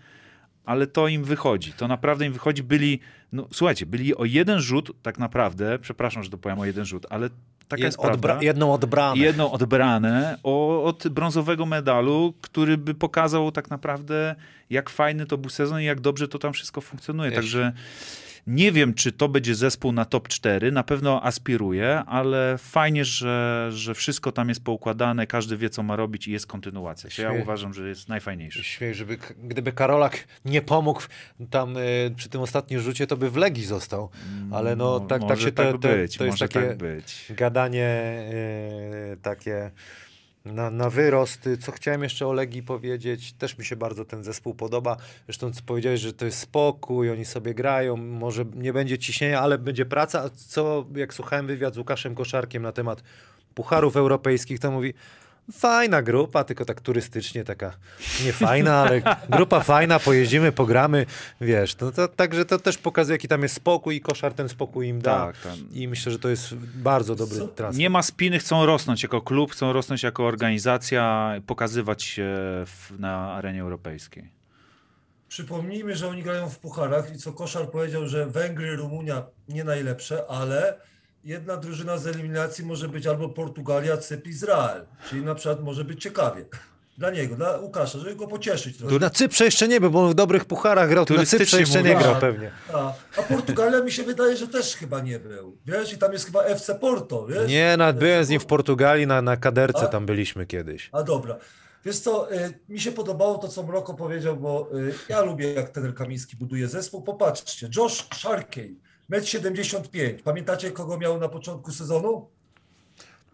ale to im wychodzi, to naprawdę im wychodzi, byli, no słuchajcie, byli o jeden rzut tak naprawdę, przepraszam, że to powiem o jeden rzut, ale taka jest odbra- jedną odbramę. jedną odbrane o, od brązowego medalu, który by pokazał tak naprawdę, jak fajny to był sezon i jak dobrze to tam wszystko funkcjonuje. Także nie wiem, czy to będzie zespół na top 4, na pewno aspiruje, ale fajnie, że, że wszystko tam jest poukładane, każdy wie, co ma robić i jest kontynuacja. To ja uważam, że jest najfajniejsze. Śmiej, żeby, gdyby Karolak nie pomógł tam y, przy tym ostatnim rzucie, to by w Legii został. Ale no, Mo- tak, tak może się to, tak to, być, to jest może takie tak być. gadanie y, takie na, na wyrost. Y, Co chciałem jeszcze o Legii powiedzieć, też mi się bardzo ten zespół podoba. Zresztą powiedziałeś, że to jest spokój, oni sobie grają, może nie będzie ciśnienia, ale będzie praca. Co, jak słuchałem wywiad z Łukaszem Koszarkiem na temat pucharów europejskich, to mówi fajna grupa, tylko tak turystycznie taka nie fajna, ale grupa fajna, pojeździmy, pogramy, wiesz, to, to, także to też pokazuje, jaki tam jest spokój i koszar ten spokój im da. Tak, tam. I myślę, że to jest bardzo dobry Co? transfer. Nie ma spiny, chcą rosnąć jako klub, chcą rosnąć jako organizacja, pokazywać się w, na arenie europejskiej. Przypomnijmy, że oni grają w pucharach i co Koszar powiedział, że Węgry, Rumunia nie najlepsze, ale jedna drużyna z eliminacji może być albo Portugalia, Cypr, Izrael. Czyli na przykład może być ciekawie. Dla niego, dla Łukasza, żeby go pocieszyć trochę. Na Cyprze jeszcze nie był, bo on w dobrych pucharach grał, to na Cyprze jeszcze nie grał pewnie. A, a Portugalia mi się wydaje, że też chyba nie był. Wiesz, i tam jest chyba FC Porto, wiesz? Nie, nawet byłem z nim w Portugalii, na, na kaderce A? tam byliśmy kiedyś. A dobra. Wiesz co, y, mi się podobało to, co Mroko powiedział, bo y, ja lubię, jak trener Kamiński buduje zespół. Popatrzcie, Josh Sharkey, 1,75 m. Pamiętacie, kogo miał na początku sezonu?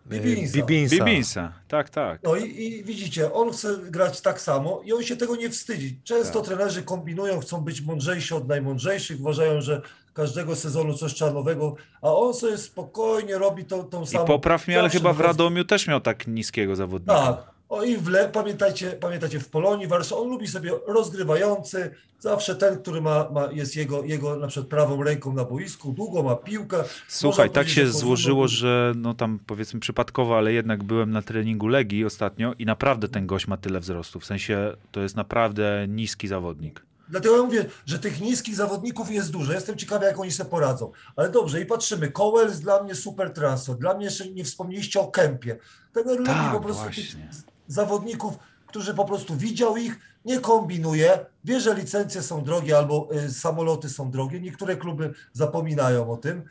Bibinsa. Bibinsa. Bibinsa, tak, tak. No i, i widzicie, on chce grać tak samo i on się tego nie wstydzi. Często trenerzy kombinują, chcą być mądrzejsi od najmądrzejszych, uważają, że każdego sezonu coś trzeba nowego, a on sobie spokojnie robi tą, tą I samą. popraw mnie, ale chyba w Radomiu też miał tak niskiego zawodnika. Tak. O i w Le, pamiętajcie, pamiętajcie, w Polonii Warszawą, on lubi sobie rozgrywający, zawsze ten, który ma, ma, jest jego, jego na przykład prawą ręką na boisku, długo ma piłkę. Słuchaj, tak się złożyło, że no tam powiedzmy przypadkowo, ale jednak byłem na treningu Legii ostatnio i naprawdę ten gość ma tyle wzrostu. W sensie to jest naprawdę niski zawodnik. Dlatego ja mówię, że tych niskich zawodników jest dużo. Jestem ciekawy, jak oni sobie poradzą. Ale dobrze, i patrzymy. Cowell dla mnie super transfer. Dla mnie jeszcze nie wspomnieliście o Kempie. Ten lubi Tak, po prostu właśnie. Zawodników, którzy po prostu widział ich, nie kombinuje, wie, że licencje są drogie albo y, samoloty są drogie. Niektóre kluby zapominają o tym.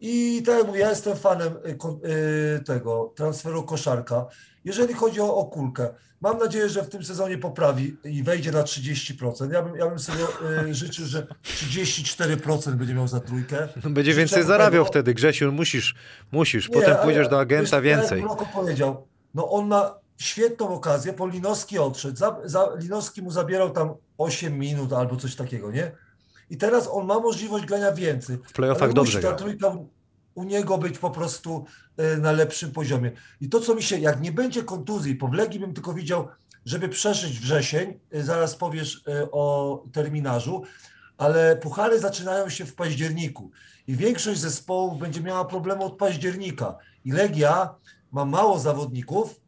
I tak jak mówię, ja jestem fanem y, y, tego transferu koszarka. Jeżeli chodzi o, o kulkę, mam nadzieję, że w tym sezonie poprawi i wejdzie na 30%. Ja bym, ja bym sobie y, życzył, że 34% będzie miał za trójkę. Będzie Życzę więcej mu zarabiał tego. wtedy, Grzesiu, musisz, musisz. Nie, Potem pójdziesz do agenta więcej. Jak powiedział, no on ma świetną okazję, bo Linowski odszedł. Za, za, Linowski mu zabierał tam 8 minut albo coś takiego, nie? I teraz on ma możliwość grania więcej. W playoffach dobrze ta trójka u- niego być po prostu e, na lepszym poziomie. I to, co mi się, jak nie będzie kontuzji, po Wlegii bym tylko widział, żeby przeżyć wrzesień, e, zaraz powiesz e, o terminarzu, ale puchary zaczynają się w październiku i większość zespołów będzie miała problemy od października. I Legia ma mało zawodników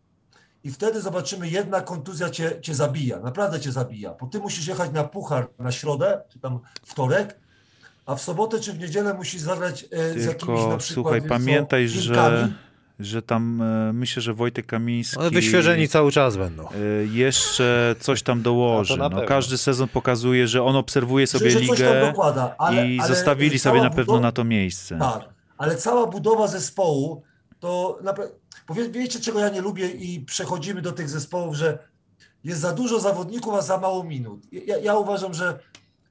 i wtedy zobaczymy, jedna kontuzja cię, cię zabija, naprawdę cię zabija, bo ty musisz jechać na puchar na środę, czy tam wtorek, a w sobotę czy w niedzielę musisz zagrać e, z jakimiś Tylko na przykład słuchaj, wiesz co, pamiętaj, że, że tam e, myślę, że Wojtek Kamiński One wyświeżeni cały czas będą. e, jeszcze coś tam dołoży. To na No, pewno. każdy sezon pokazuje, że on obserwuje sobie że, ligę dokłada, ale, i ale zostawili sobie na pewno budowa- na to miejsce. Tak, ale cała budowa zespołu to. Bo wie, wiecie, czego ja nie lubię, i przechodzimy do tych zespołów, że jest za dużo zawodników, a za mało minut. Ja, ja uważam, że,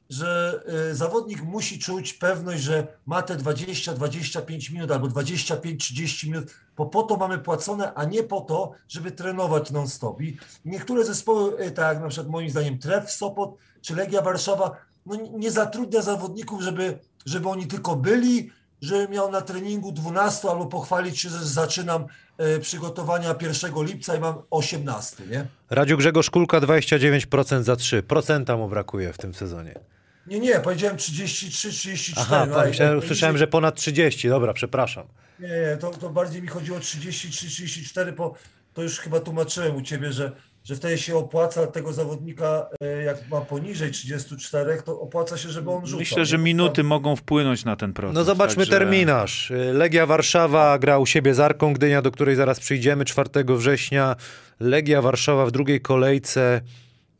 że y, zawodnik musi czuć pewność, że ma te 20-25 minut albo 25-30 minut, bo po to mamy płacone, a nie po to, żeby trenować non-stop. I niektóre zespoły, y, tak jak na przykład moim zdaniem Tref Sopot czy Legia Warszawa, no nie zatrudnia zawodników, żeby, żeby oni tylko byli, że miał na treningu 12 albo pochwalić się, że zaczynam e, przygotowania 1 lipca i mam 18, nie? Radziu Grzegorz Kulka 29% za 3. Procenta mu brakuje w tym sezonie. Nie, nie, powiedziałem 33, 34. Aha, pan, i- myślałem, usłyszałem, że ponad 30. Dobra, przepraszam. Nie, nie, to, to bardziej mi chodziło o 33, 34, bo to już chyba tłumaczyłem u ciebie, że, że wtedy się opłaca tego zawodnika, e, jak ma poniżej 34, to opłaca się, żeby on rzucał. Myślę, że minuty mogą wpłynąć na ten proces. No zobaczmy także- terminarz. Legia Warszawa gra u siebie z Arką Gdynia, do której zaraz przyjdziemy 4 września. Legia Warszawa w drugiej kolejce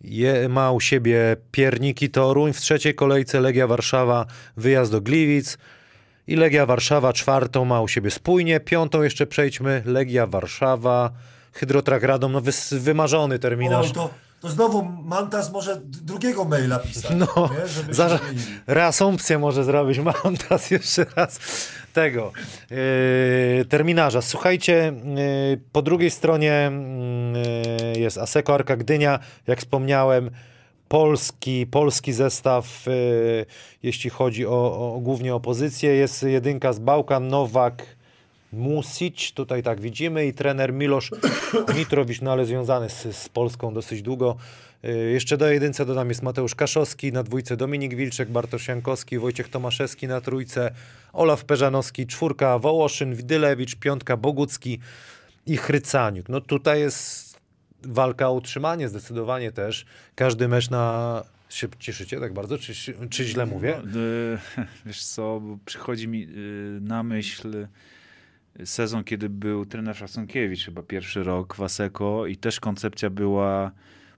je, ma u siebie Pierniki Toruń. W trzeciej kolejce Legia Warszawa wyjazd do Gliwic. I Legia Warszawa czwartą ma u siebie spójnie. Piątą jeszcze przejdźmy. Legia Warszawa, Hydrotrak Radom. No wys, wymarzony terminarz. Oj, to, to znowu Mantas może drugiego maila pisać, No, nie? zmienili. Reasumpcję może zrobić. Mam teraz jeszcze raz tego yy, terminarza. Słuchajcie, yy, po drugiej stronie yy, jest Aseko Arka Gdynia, jak wspomniałem. Polski, polski zestaw, yy, jeśli chodzi o, o głównie o pozycję. Jest jedynka z Bałkan, Nowak, Music, tutaj tak widzimy, i trener Milosz Mitrowicz, no ale związany z, z Polską dosyć długo. Y, Jeszcze do jedynce dodam jest Mateusz Kaszowski, na dwójce Dominik Wilczek, Bartosz Jankowski, Wojciech Tomaszewski na trójce, Olaf Peżanowski, czwórka Wołoszyn, Widylewicz, piątka Bogucki i Chrycaniuk. No tutaj jest walka o utrzymanie zdecydowanie też. Każdy mecz na... Się cieszycie tak bardzo? Czy, czy źle mówię? No, y, wiesz co, przychodzi mi y, na myśl sezon, kiedy był trener Szacunkiewicz, chyba pierwszy rok w Aseko i też koncepcja była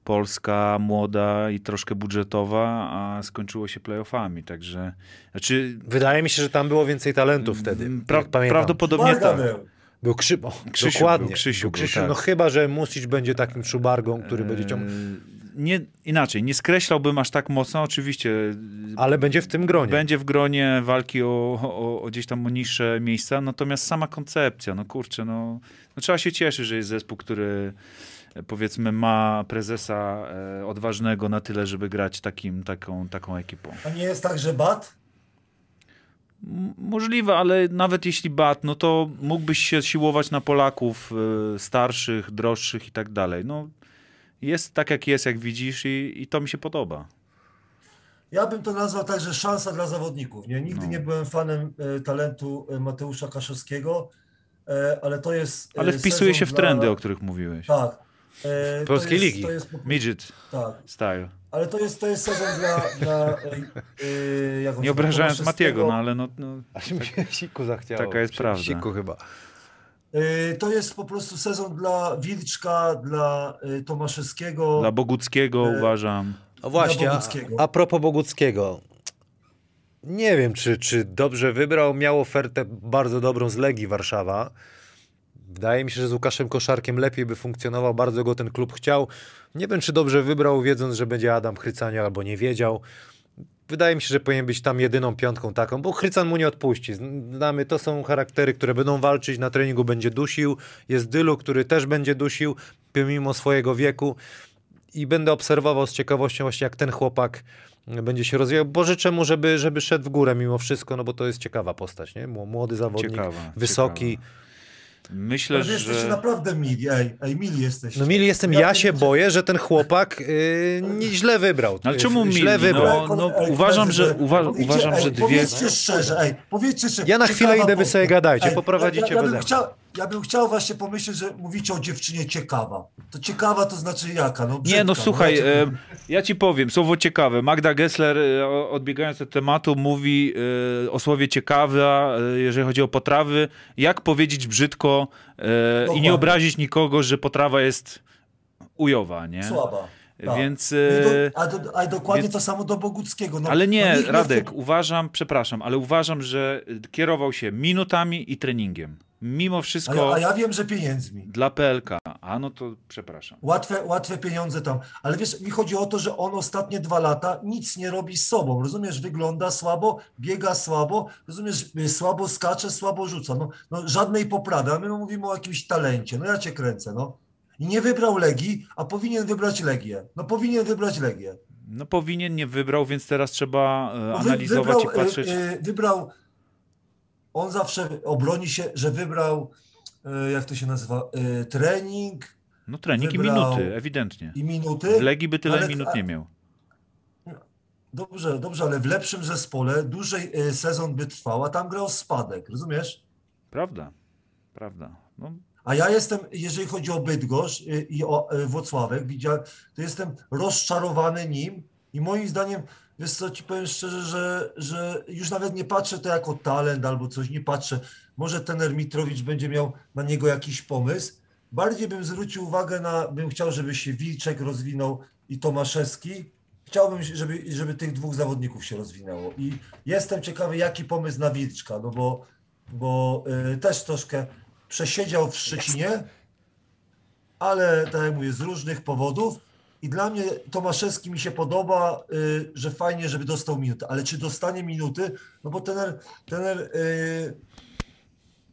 polska, młoda i troszkę budżetowa, a skończyło się playoffami, także znaczy Wydaje mi się, że tam było więcej talentów wtedy. pra, jak pamiętam. prawdopodobnie tak. Marganeł. Był Krzy... o, Krzysiu dokładnie. był, Krzysiu był był, Krzysiu. tak. No chyba, że Music będzie takim szubargą, który będzie ciągnął. Nie, inaczej, nie skreślałbym aż tak mocno, oczywiście y, Ale będzie w tym gronie. Będzie w gronie walki o, o, o gdzieś tam o niższe miejsca, natomiast sama koncepcja, no kurczę, no, no trzeba się cieszyć, że jest zespół, który e, powiedzmy ma prezesa e, odważnego na tyle, żeby grać takim, taką, taką ekipą. A nie jest tak, że Bat? M- Możliwe, ale nawet jeśli bat, no to mógłbyś się siłować na Polaków e, starszych, droższych i tak dalej. No, jest tak jak jest, jak widzisz i, i to mi się podoba. Ja bym to nazwał także szansa dla zawodników. Nie? Nigdy No. nie byłem fanem e, talentu e, Mateusza Kaszowskiego, e, ale to jest. e, Ale wpisuje się w dla- trendy, o których mówiłeś. Tak. E, to Polskiej jest- ligi. To jest, Midget tak, style. ale to jest, to jest sezon dla. dla Nie obrażając. Matiego, no ale no, no, Aż mi się siku zachciało. Taka jest prawda. Siku chyba. E, To jest po prostu sezon dla Wilczka, dla e, Tomaszewskiego. Dla Boguckiego E, uważam. A właśnie, a, Boguckiego. a propos Boguckiego. Nie wiem, czy, czy dobrze wybrał. Miał ofertę bardzo dobrą z Legii Warszawa. Wydaje mi się, że z Łukaszem Koszarkiem lepiej by funkcjonował. Bardzo go ten klub chciał. Nie wiem, czy dobrze wybrał, wiedząc, że będzie Adam Chrycania, albo nie wiedział. Wydaje mi się, że powinien być tam jedyną piątką taką, bo Chrycan mu nie odpuści. Znamy, to są charaktery, które będą walczyć, na treningu będzie dusił. Jest Dylu, który też będzie dusił, pomimo swojego wieku i będę obserwował z ciekawością właśnie jak ten chłopak będzie się rozwijał, bo życzę mu, żeby, żeby szedł w górę mimo wszystko, no bo to jest ciekawa postać, nie? Mł- Młody zawodnik, Ciekawa, wysoki. ciekawa. Myślę, Ale wy jesteście że... naprawdę mili, ej, ej, mili jesteście. No mili jestem, ja się pierniczę- boję, że ten chłopak yy, nie, źle wybrał. Ale czemu mili? Źle wybrał. No, no, uważam, że- uwa- uważam, ej, że dwie- Powiedzcie szczerze, ej, powiedzcie szczerze. Ja na chwilę idę, wy sobie gadajcie, Ej, poprowadzicie ja, ja, ja bym chciał, Ja bym chciał właśnie pomyśleć, że mówicie o dziewczynie ciekawa. To ciekawa to znaczy jaka? No, brzydka, Nie, no słuchaj, ja e, ja ci powiem, słowo ciekawe. Magda Gessler, e, odbiegając od tematu, mówi e, o słowie ciekawa, e, jeżeli chodzi o potrawy. Jak powiedzieć brzydko e, i Dokładnie. nie obrazić nikogo, że potrawa jest ujowa, nie? Słaba. Tak. Więc... E, do, a, do, a dokładnie więc- to samo do Boguckiego. No, Ale nie, no, Radek, uważam, przepraszam, ale uważam, że kierował się minutami i treningiem. Mimo A ja, wszystko a ja wiem, że pieniędzmi. dla PLK. A no to przepraszam. Łatwe, łatwe pieniądze tam. Ale wiesz, mi chodzi o to, że on ostatnie dwa lata nic nie robi z sobą. Rozumiesz, wygląda słabo, biega słabo, rozumiesz, y, słabo skacze, słabo rzuca. No, no żadnej poprawy, a my mówimy o jakimś talencie. No ja cię kręcę, no. I nie wybrał Legii, a powinien wybrać Legię. No powinien wybrać Legię. No powinien, nie wybrał, więc teraz trzeba e, No, analizować wybrał, i patrzeć. y, y, Wybrał, on zawsze obroni się, że wybrał, jak to się nazywa, trening No trening i minuty, ewidentnie. i minuty. W Legii by tyle ale- minut nie miał. Dobrze, dobrze, ale w lepszym zespole dłużej sezon by trwał, a tam grał spadek, rozumiesz? Prawda, prawda. No, A ja jestem, jeżeli chodzi o Bydgoszcz y, i o y, Włocławek, to jestem rozczarowany nim i moim zdaniem, wiesz co, ci powiem szczerze, że, że już nawet nie patrzę to jako talent albo coś, nie patrzę. Może tener Mitrowicz będzie miał na niego jakiś pomysł. Bardziej bym zwrócił uwagę na, bym chciał, żeby się Wilczek rozwinął i Tomaszewski. Chciałbym, żeby, żeby tych dwóch zawodników się rozwinęło. I jestem ciekawy, jaki pomysł na Wilczka, no bo, bo y, też troszkę przesiedział w Szczecinie, ale tak jak mówię, z różnych powodów. I dla mnie Tomaszewski mi się podoba, y, że fajnie, żeby dostał minutę, ale czy dostanie minuty? No bo tener, tener y,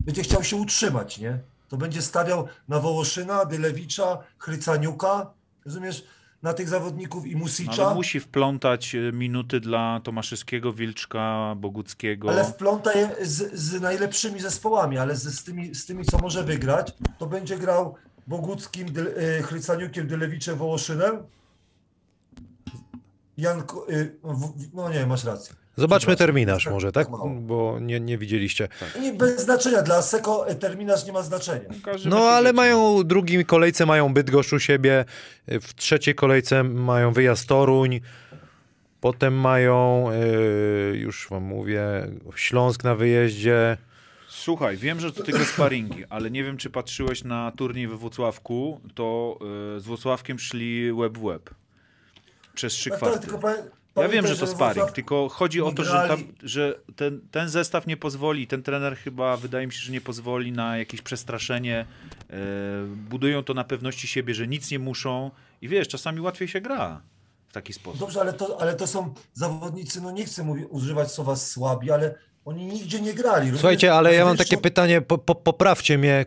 będzie chciał się utrzymać, nie? To będzie stawiał na Wołoszyna, Dylewicza, Chrycaniuka, rozumiesz, na tych zawodników i no, Musicza. ale musi wplątać e, minuty dla Tomaszewskiego, Wilczka, Boguckiego. Ale wpląta je z, z najlepszymi zespołami, ale z, z, tymi, z tymi, co może wygrać, to będzie grał Boguckim, Dy, y, Chrycaniukiem, Dylewiczem, Wołoszynem. Janko, w, no nie, masz rację. Zobaczmy terminarz tak- może, tak? tak. Bo nie, nie widzieliście. Nie, bez znaczenia, dla Seko terminarz nie ma znaczenia. No ale mają w drugiej kolejce mają Bydgoszcz u siebie, w trzeciej kolejce mają wyjazd Toruń, potem mają, yy, już wam mówię, Śląsk na wyjeździe. Słuchaj, wiem, że to tylko sparingi, ale nie wiem, czy patrzyłeś na turniej we Włocławku, to y, z Włocławkiem szli łeb w łeb. Przez trzy Tak, tak, kwarty. tylko Ja wiem, że to sparring, tylko chodzi o to, że, tam, że ten, ten zestaw nie pozwoli, ten trener chyba, wydaje mi się, że nie pozwoli na jakieś przestraszenie. E, budują to na pewności siebie, że nic nie muszą i wiesz, czasami łatwiej się gra w taki sposób. Dobrze, ale to, ale to są zawodnicy, no nie chcę mówić, używać słowa słabi, ale oni nigdzie nie grali. Słuchajcie, ale ja mam takie co- pytanie, po, po, poprawcie mnie,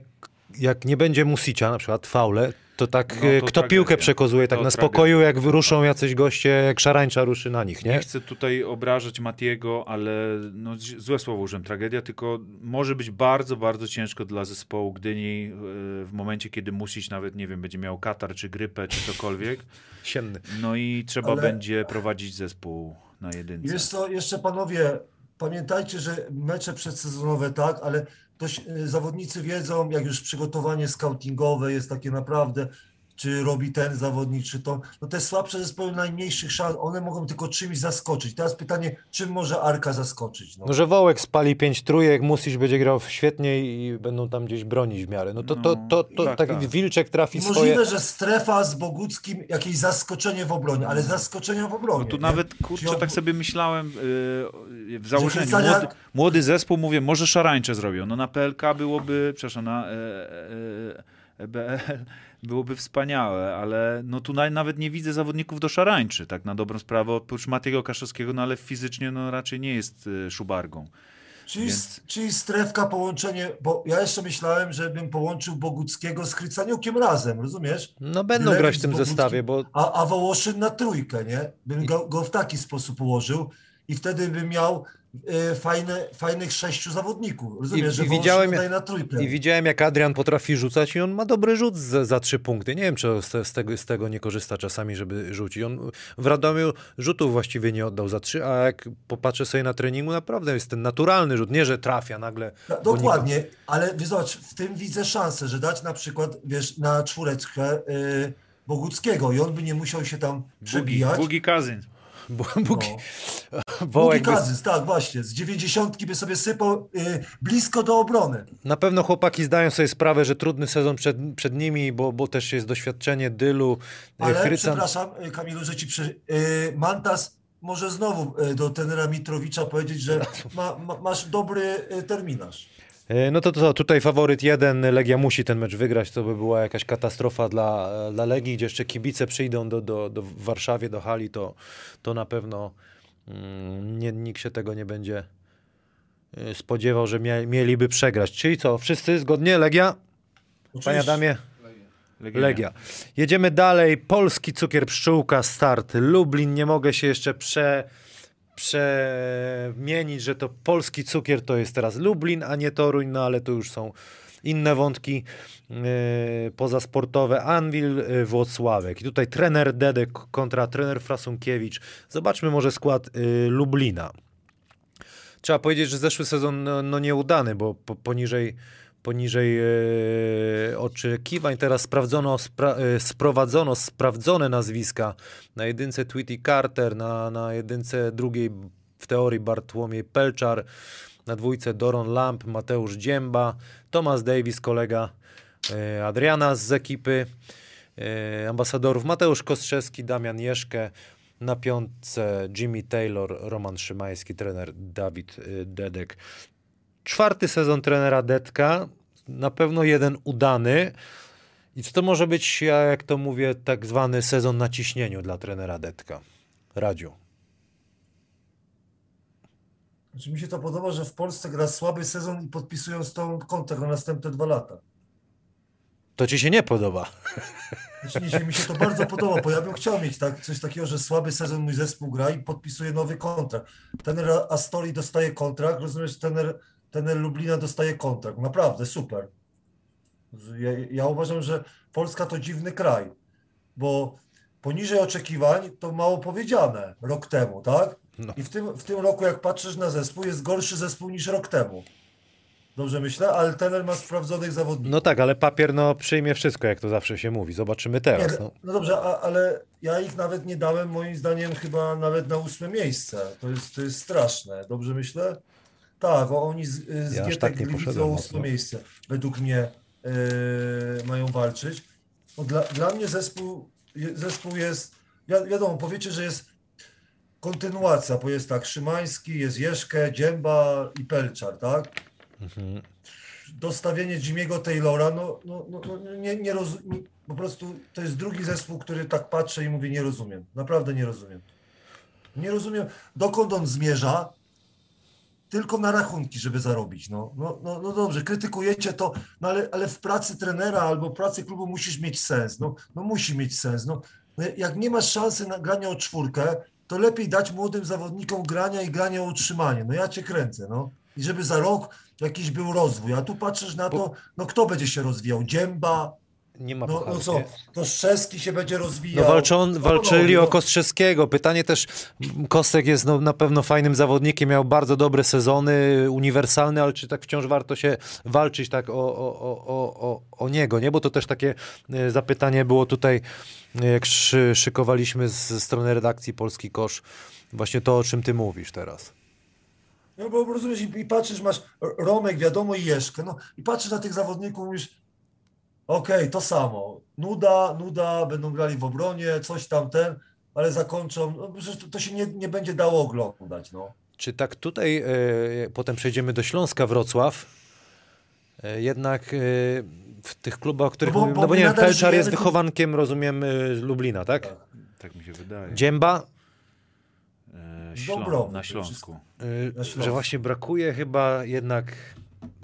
jak nie będzie Musicia, na przykład faule, to tak No, to kto tragedia. piłkę przekozuje tak To na tragedia. spokoju, jak wyruszą jacyś goście, jak szarańcza ruszy na nich, Nie nie? chcę tutaj obrażać Matiego, ale no, z- złe słowo użyłem, tragedia, tylko może być bardzo, bardzo ciężko dla zespołu Gdyni e, w momencie, kiedy musisz nawet, nie wiem, będzie miał katar, czy grypę, czy cokolwiek. Sienny. No i trzeba Ale- będzie prowadzić zespół na jedynce. Wiesz co, jeszcze panowie, pamiętajcie, że mecze przedsezonowe tak, ale to y, zawodnicy wiedzą, jak już przygotowanie scoutingowe jest takie naprawdę, czy robi ten zawodnik, czy to. No te słabsze zespoły najmniejszych szans, one mogą tylko czymś zaskoczyć. Teraz pytanie, czym może Arka zaskoczyć? No. No, że Wołek spali pięć trójek, Musisz będzie grał świetnie i będą tam gdzieś bronić w miarę. No to, to, to, to tak, tak, tak. Wilczek trafi I swoje... możliwe, że strefa z Boguckim, jakieś zaskoczenie w obronie, ale zaskoczenia w obronie. No tu nie? nawet, kurczę, on- tak sobie myślałem yy, w założeniu. Młody, młody zespół, mówię, może szarańcze zrobią. No na PLK byłoby, przepraszam, na e, e, EBL byłoby wspaniałe, ale no tu na, nawet nie widzę zawodników do szarańczy, tak na dobrą sprawę, oprócz Matiego Kaszowskiego, no ale fizycznie no raczej nie jest e, szubargą. Czyli, Więc- czyli strefka, połączenie, bo ja jeszcze myślałem, że bym połączył Boguckiego z Krycaniukiem razem, rozumiesz? No będą grać w tym zestawie, bo A, a Wołoszyn na trójkę, nie? Bym go, go w taki sposób ułożył i wtedy bym miał fajne, fajnych sześciu zawodników, rozumiesz, I- że i widziałem, na trójkę. I widziałem, jak Adrian potrafi rzucać i on ma dobry rzut za, za trzy punkty. Nie wiem, czy z, z, tego, z tego nie korzysta czasami, żeby rzucić. On w Radomiu rzutów właściwie nie oddał za trzy, a jak popatrzę sobie na treningu, naprawdę jest ten naturalny rzut. Nie, że trafia nagle. No, dokładnie, ale zobacz, w tym widzę szansę, że dać na przykład, wiesz, na czwóreczkę e, Boguckiego i on by nie musiał się tam Bugi, przebijać. Bugi Kazyn. Bu- Buki, No. Wołek Buki by, Kazys, tak właśnie, z dziewięćdziesiątki by sobie sypał y, blisko do obrony. na pewno chłopaki zdają sobie sprawę, że trudny sezon przed, przed nimi, bo, bo też jest doświadczenie Dylu, e, Ale Chrycan. przepraszam, y, Kamilu, że ci przy... y, Mantas może znowu y, do tenera Mitrowicza powiedzieć, że ma, ma, masz dobry y, terminarz. E, No to, to tutaj faworyt jeden, Legia musi ten mecz wygrać, to by była jakaś katastrofa dla, dla Legii, gdzie jeszcze kibice przyjdą do, do, do w Warszawie, do hali, to, to na pewno mm, nie, nikt się tego nie będzie e, spodziewał, że mia, mieliby przegrać. Czyli co, wszyscy zgodnie? Legia? Panie Oczywiście. Adamie? Legia. Legia. Jedziemy dalej. Polski cukier pszczółka, start. Lublin. Nie mogę się jeszcze prze, przemienić, że to polski cukier to jest teraz Lublin, a nie Toruń, no ale to już są inne wątki yy, pozasportowe. Anwil yy, Włocławek. I tutaj trener Dedek kontra trener Frasunkiewicz. Zobaczmy może skład yy, Lublina. Trzeba powiedzieć, że zeszły sezon no, no nieudany, bo po, poniżej, poniżej e, oczekiwań. Teraz sprawdzono, spra, e, sprowadzono sprawdzone nazwiska. Na jedynce Tweety Carter, na, na jedynce drugiej w teorii Bartłomiej Pelczar, na dwójce Doron Lamp, Mateusz Dzięba, Thomas Davis, kolega e, Adriana z ekipy ambasadorów, Mateusz Kostrzewski, Damian Jeszkę, na piątce Jimmy Taylor, Roman Szymański, trener Dawid Dedek. Czwarty sezon trenera Dedka, na pewno jeden udany. I co to może być, ja jak to mówię, tak zwany sezon na ciśnieniu dla trenera Dedka? Radziu. Znaczy, mi się to podoba, że w Polsce gra słaby sezon i podpisują z tą kontrakt na następne dwa lata. To ci się nie podoba. Znaczy, mi, się, mi się to bardzo podoba, bo ja bym chciał mieć tak, coś takiego, że słaby sezon mój zespół gra i podpisuje nowy kontrakt. Tener Astori dostaje kontrakt, rozumiesz, tener, tener Lublina dostaje kontrakt. Naprawdę, super. Ja, ja uważam, że Polska to dziwny kraj, bo poniżej oczekiwań to mało powiedziane rok temu, tak? No. I w tym, w tym roku, jak patrzysz na zespół, jest gorszy zespół niż rok temu. Dobrze myślę, ale tener ma sprawdzonych zawodników. No tak, ale papier no, przyjmie wszystko, jak to zawsze się mówi. Zobaczymy teraz. No. no dobrze, a, ale ja ich nawet nie dałem, moim zdaniem, chyba nawet na ósme miejsce. To jest, to jest straszne. Dobrze myślę? Tak, o, oni z, z Ja Gietek tak nie Gliwice poszedłem o mocno. ósme miejsce według mnie e, mają walczyć. No dla, dla mnie zespół, zespół jest, wi- wiadomo, powiecie, że jest kontynuacja, bo jest tak, Szymański, jest Jeszkę, Dzięba i Pelczar, tak? Mhm. dostawienie Jimmy'ego Taylora, no, no, no, no nie, nie roz, nie, po prostu to jest drugi zespół, który tak patrzy i mówi, nie rozumiem, naprawdę nie rozumiem. Nie rozumiem, dokąd on zmierza, tylko na rachunki, żeby zarobić. No, no, no, no dobrze, krytykujecie to, no ale, ale w pracy trenera albo pracy klubu musisz mieć sens. No, no musi mieć sens. No, No, jak nie masz szansy na granie o czwórkę, to lepiej dać młodym zawodnikom grania i grania o utrzymanie. No ja cię kręcę, no. I żeby za rok jakiś był rozwój. A tu patrzysz na to, no kto będzie się rozwijał? Dzięba, Nie ma no, no co, to się będzie No rozwijał. walczą, No, walczyli no, o no. Kostrzewskiego. Pytanie też, Kostek jest no, na pewno fajnym zawodnikiem, miał bardzo dobre sezony, uniwersalny, ale czy tak wciąż warto się walczyć tak o, o, o, o, o, o niego, nie? Bo to też takie e, zapytanie było tutaj, e, jak szy, szykowaliśmy z, ze strony redakcji Polski Kosz, właśnie to, o czym ty mówisz teraz. No bo rozumiesz, i, i patrzysz, masz Romek, wiadomo, i Jeszkę, no i patrzysz na tych zawodników, mówisz, okej, to samo, nuda, nuda, będą grali w obronie, coś tam ten, ale zakończą, no to, to się nie, nie będzie dało oglądać, no. Czy tak tutaj, e, potem przejdziemy do Śląska, Wrocław, e, jednak e, w tych klubach, o których No bo- mówimy, bo no bo nie wiem, Pelczar jest tu- wychowankiem, rozumiem, z Lublina, tak? Tak. Tak mi się wydaje. Dzięba, E, Ślą- na to Śląsku. y, Na Śląsku. że właśnie brakuje chyba jednak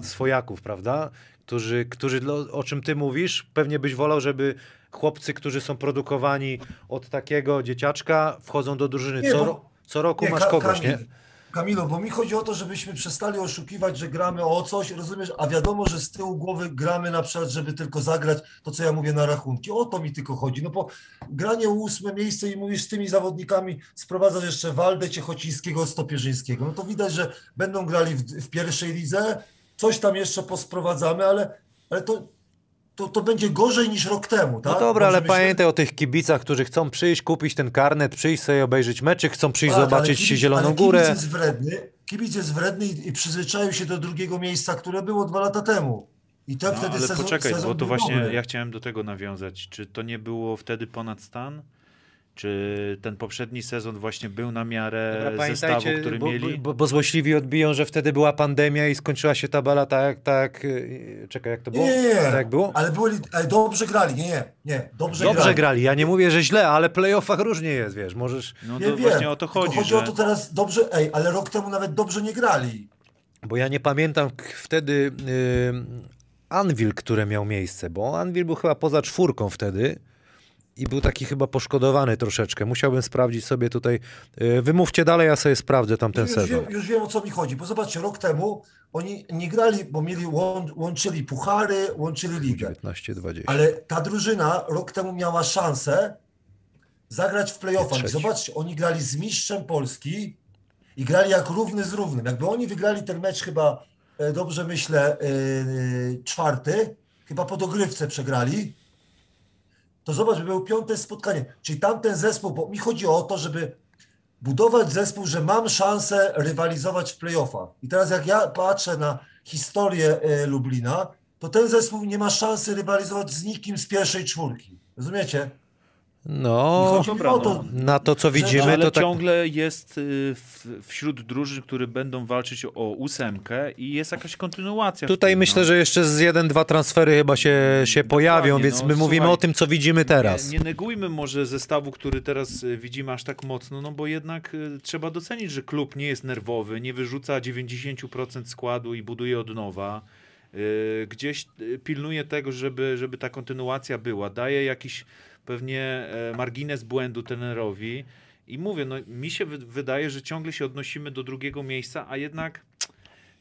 swojaków, prawda? Którzy, którzy, lo- o czym ty mówisz, pewnie byś wolał, żeby chłopcy, którzy są produkowani od takiego dzieciaczka, wchodzą do drużyny. Nie, Co, bo- co roku Nie, masz kogoś, nie? Kamil, Kamilu, bo mi chodzi o to, żebyśmy przestali oszukiwać, że gramy o coś, rozumiesz, a wiadomo, że z tyłu głowy gramy na przykład, żeby tylko zagrać to, co ja mówię na rachunki. O to mi tylko chodzi. No bo granie o ósme miejsce i mówisz z tymi zawodnikami, sprowadzasz jeszcze Waldę Ciechocińskiego, Stopierzyńskiego. No to widać, że będą grali w, w pierwszej lidze, coś tam jeszcze posprowadzamy, ale, ale to to, to będzie gorzej niż rok temu, tak? No dobra, ale Dobrze myślę? pamiętaj o tych kibicach, którzy chcą przyjść, kupić ten karnet, przyjść sobie obejrzeć meczyk, chcą przyjść Tak, zobaczyć ale kibic- Zieloną ale Górę. Kibic jest wredny, kibic jest wredny i, i przyzwyczaił się do drugiego miejsca, które było dwa lata temu. I to No, wtedy ale sezon, poczekaj, sezon bo to właśnie ja chciałem do tego nawiązać. Czy to nie było wtedy ponad stan? Czy ten poprzedni sezon właśnie był na miarę Dobra, zestawu, który bo, mieli? Bo, bo złośliwi odbiją, że wtedy była pandemia i skończyła się tabela tak, tak, yy, czekaj, jak to było? Nie, nie, nie. Tak było? Ale, byli, ale dobrze grali, nie, nie, nie, dobrze, Dobrze grali. grali, ja nie mówię, że źle, ale w playoffach różnie jest, wiesz, możesz, No Nie to wiem, właśnie o to tylko chodzi, chodzi że... o to teraz dobrze, ej, ale rok temu nawet dobrze nie grali. bo ja nie pamiętam wtedy yy, Anvil, które miał miejsce, bo Anvil był chyba poza czwórką wtedy i był taki chyba poszkodowany troszeczkę. Musiałbym sprawdzić sobie tutaj, yy, wymówcie dalej, ja sobie sprawdzę tam ten już, sezon. Wiem, już wiem o co mi chodzi, bo zobaczcie, rok temu oni nie grali, bo mieli łą, łączyli puchary, łączyli ligę. 19-20. Ale ta drużyna rok temu miała szansę zagrać w playoffach. Zobaczcie, oni grali z mistrzem Polski i grali jak równy z równym. Jakby oni wygrali ten mecz chyba, e, dobrze myślę, e, czwarty, chyba po dogrywce przegrali, to zobacz, by było piąte spotkanie. Czyli tamten zespół, bo mi chodzi o to, żeby budować zespół, że mam szansę rywalizować w playoffach. I teraz jak ja patrzę na historię e, Lublina, to ten zespół nie ma szansy rywalizować z nikim z pierwszej czwórki. Rozumiecie? No, to, no. na to co widzimy, ale to tak... ciągle jest y, w, wśród drużyn, które będą walczyć o ósemkę i jest jakaś kontynuacja. Tutaj tym, myślę, no. że jeszcze z jeden, dwa transfery chyba się, się pojawią, Dokładnie, więc no, my mówimy słuchaj, o tym, co widzimy teraz. Nie, nie negujmy może zestawu, który teraz y, widzimy aż tak mocno, no bo jednak y, trzeba docenić, że klub nie jest nerwowy, nie wyrzuca 90% składu i buduje od nowa. Gdzieś pilnuje tego, żeby, żeby ta kontynuacja była. Daje jakiś pewnie e, margines błędu trenerowi. I mówię, no mi się wy- wydaje, że ciągle się odnosimy do drugiego miejsca, a jednak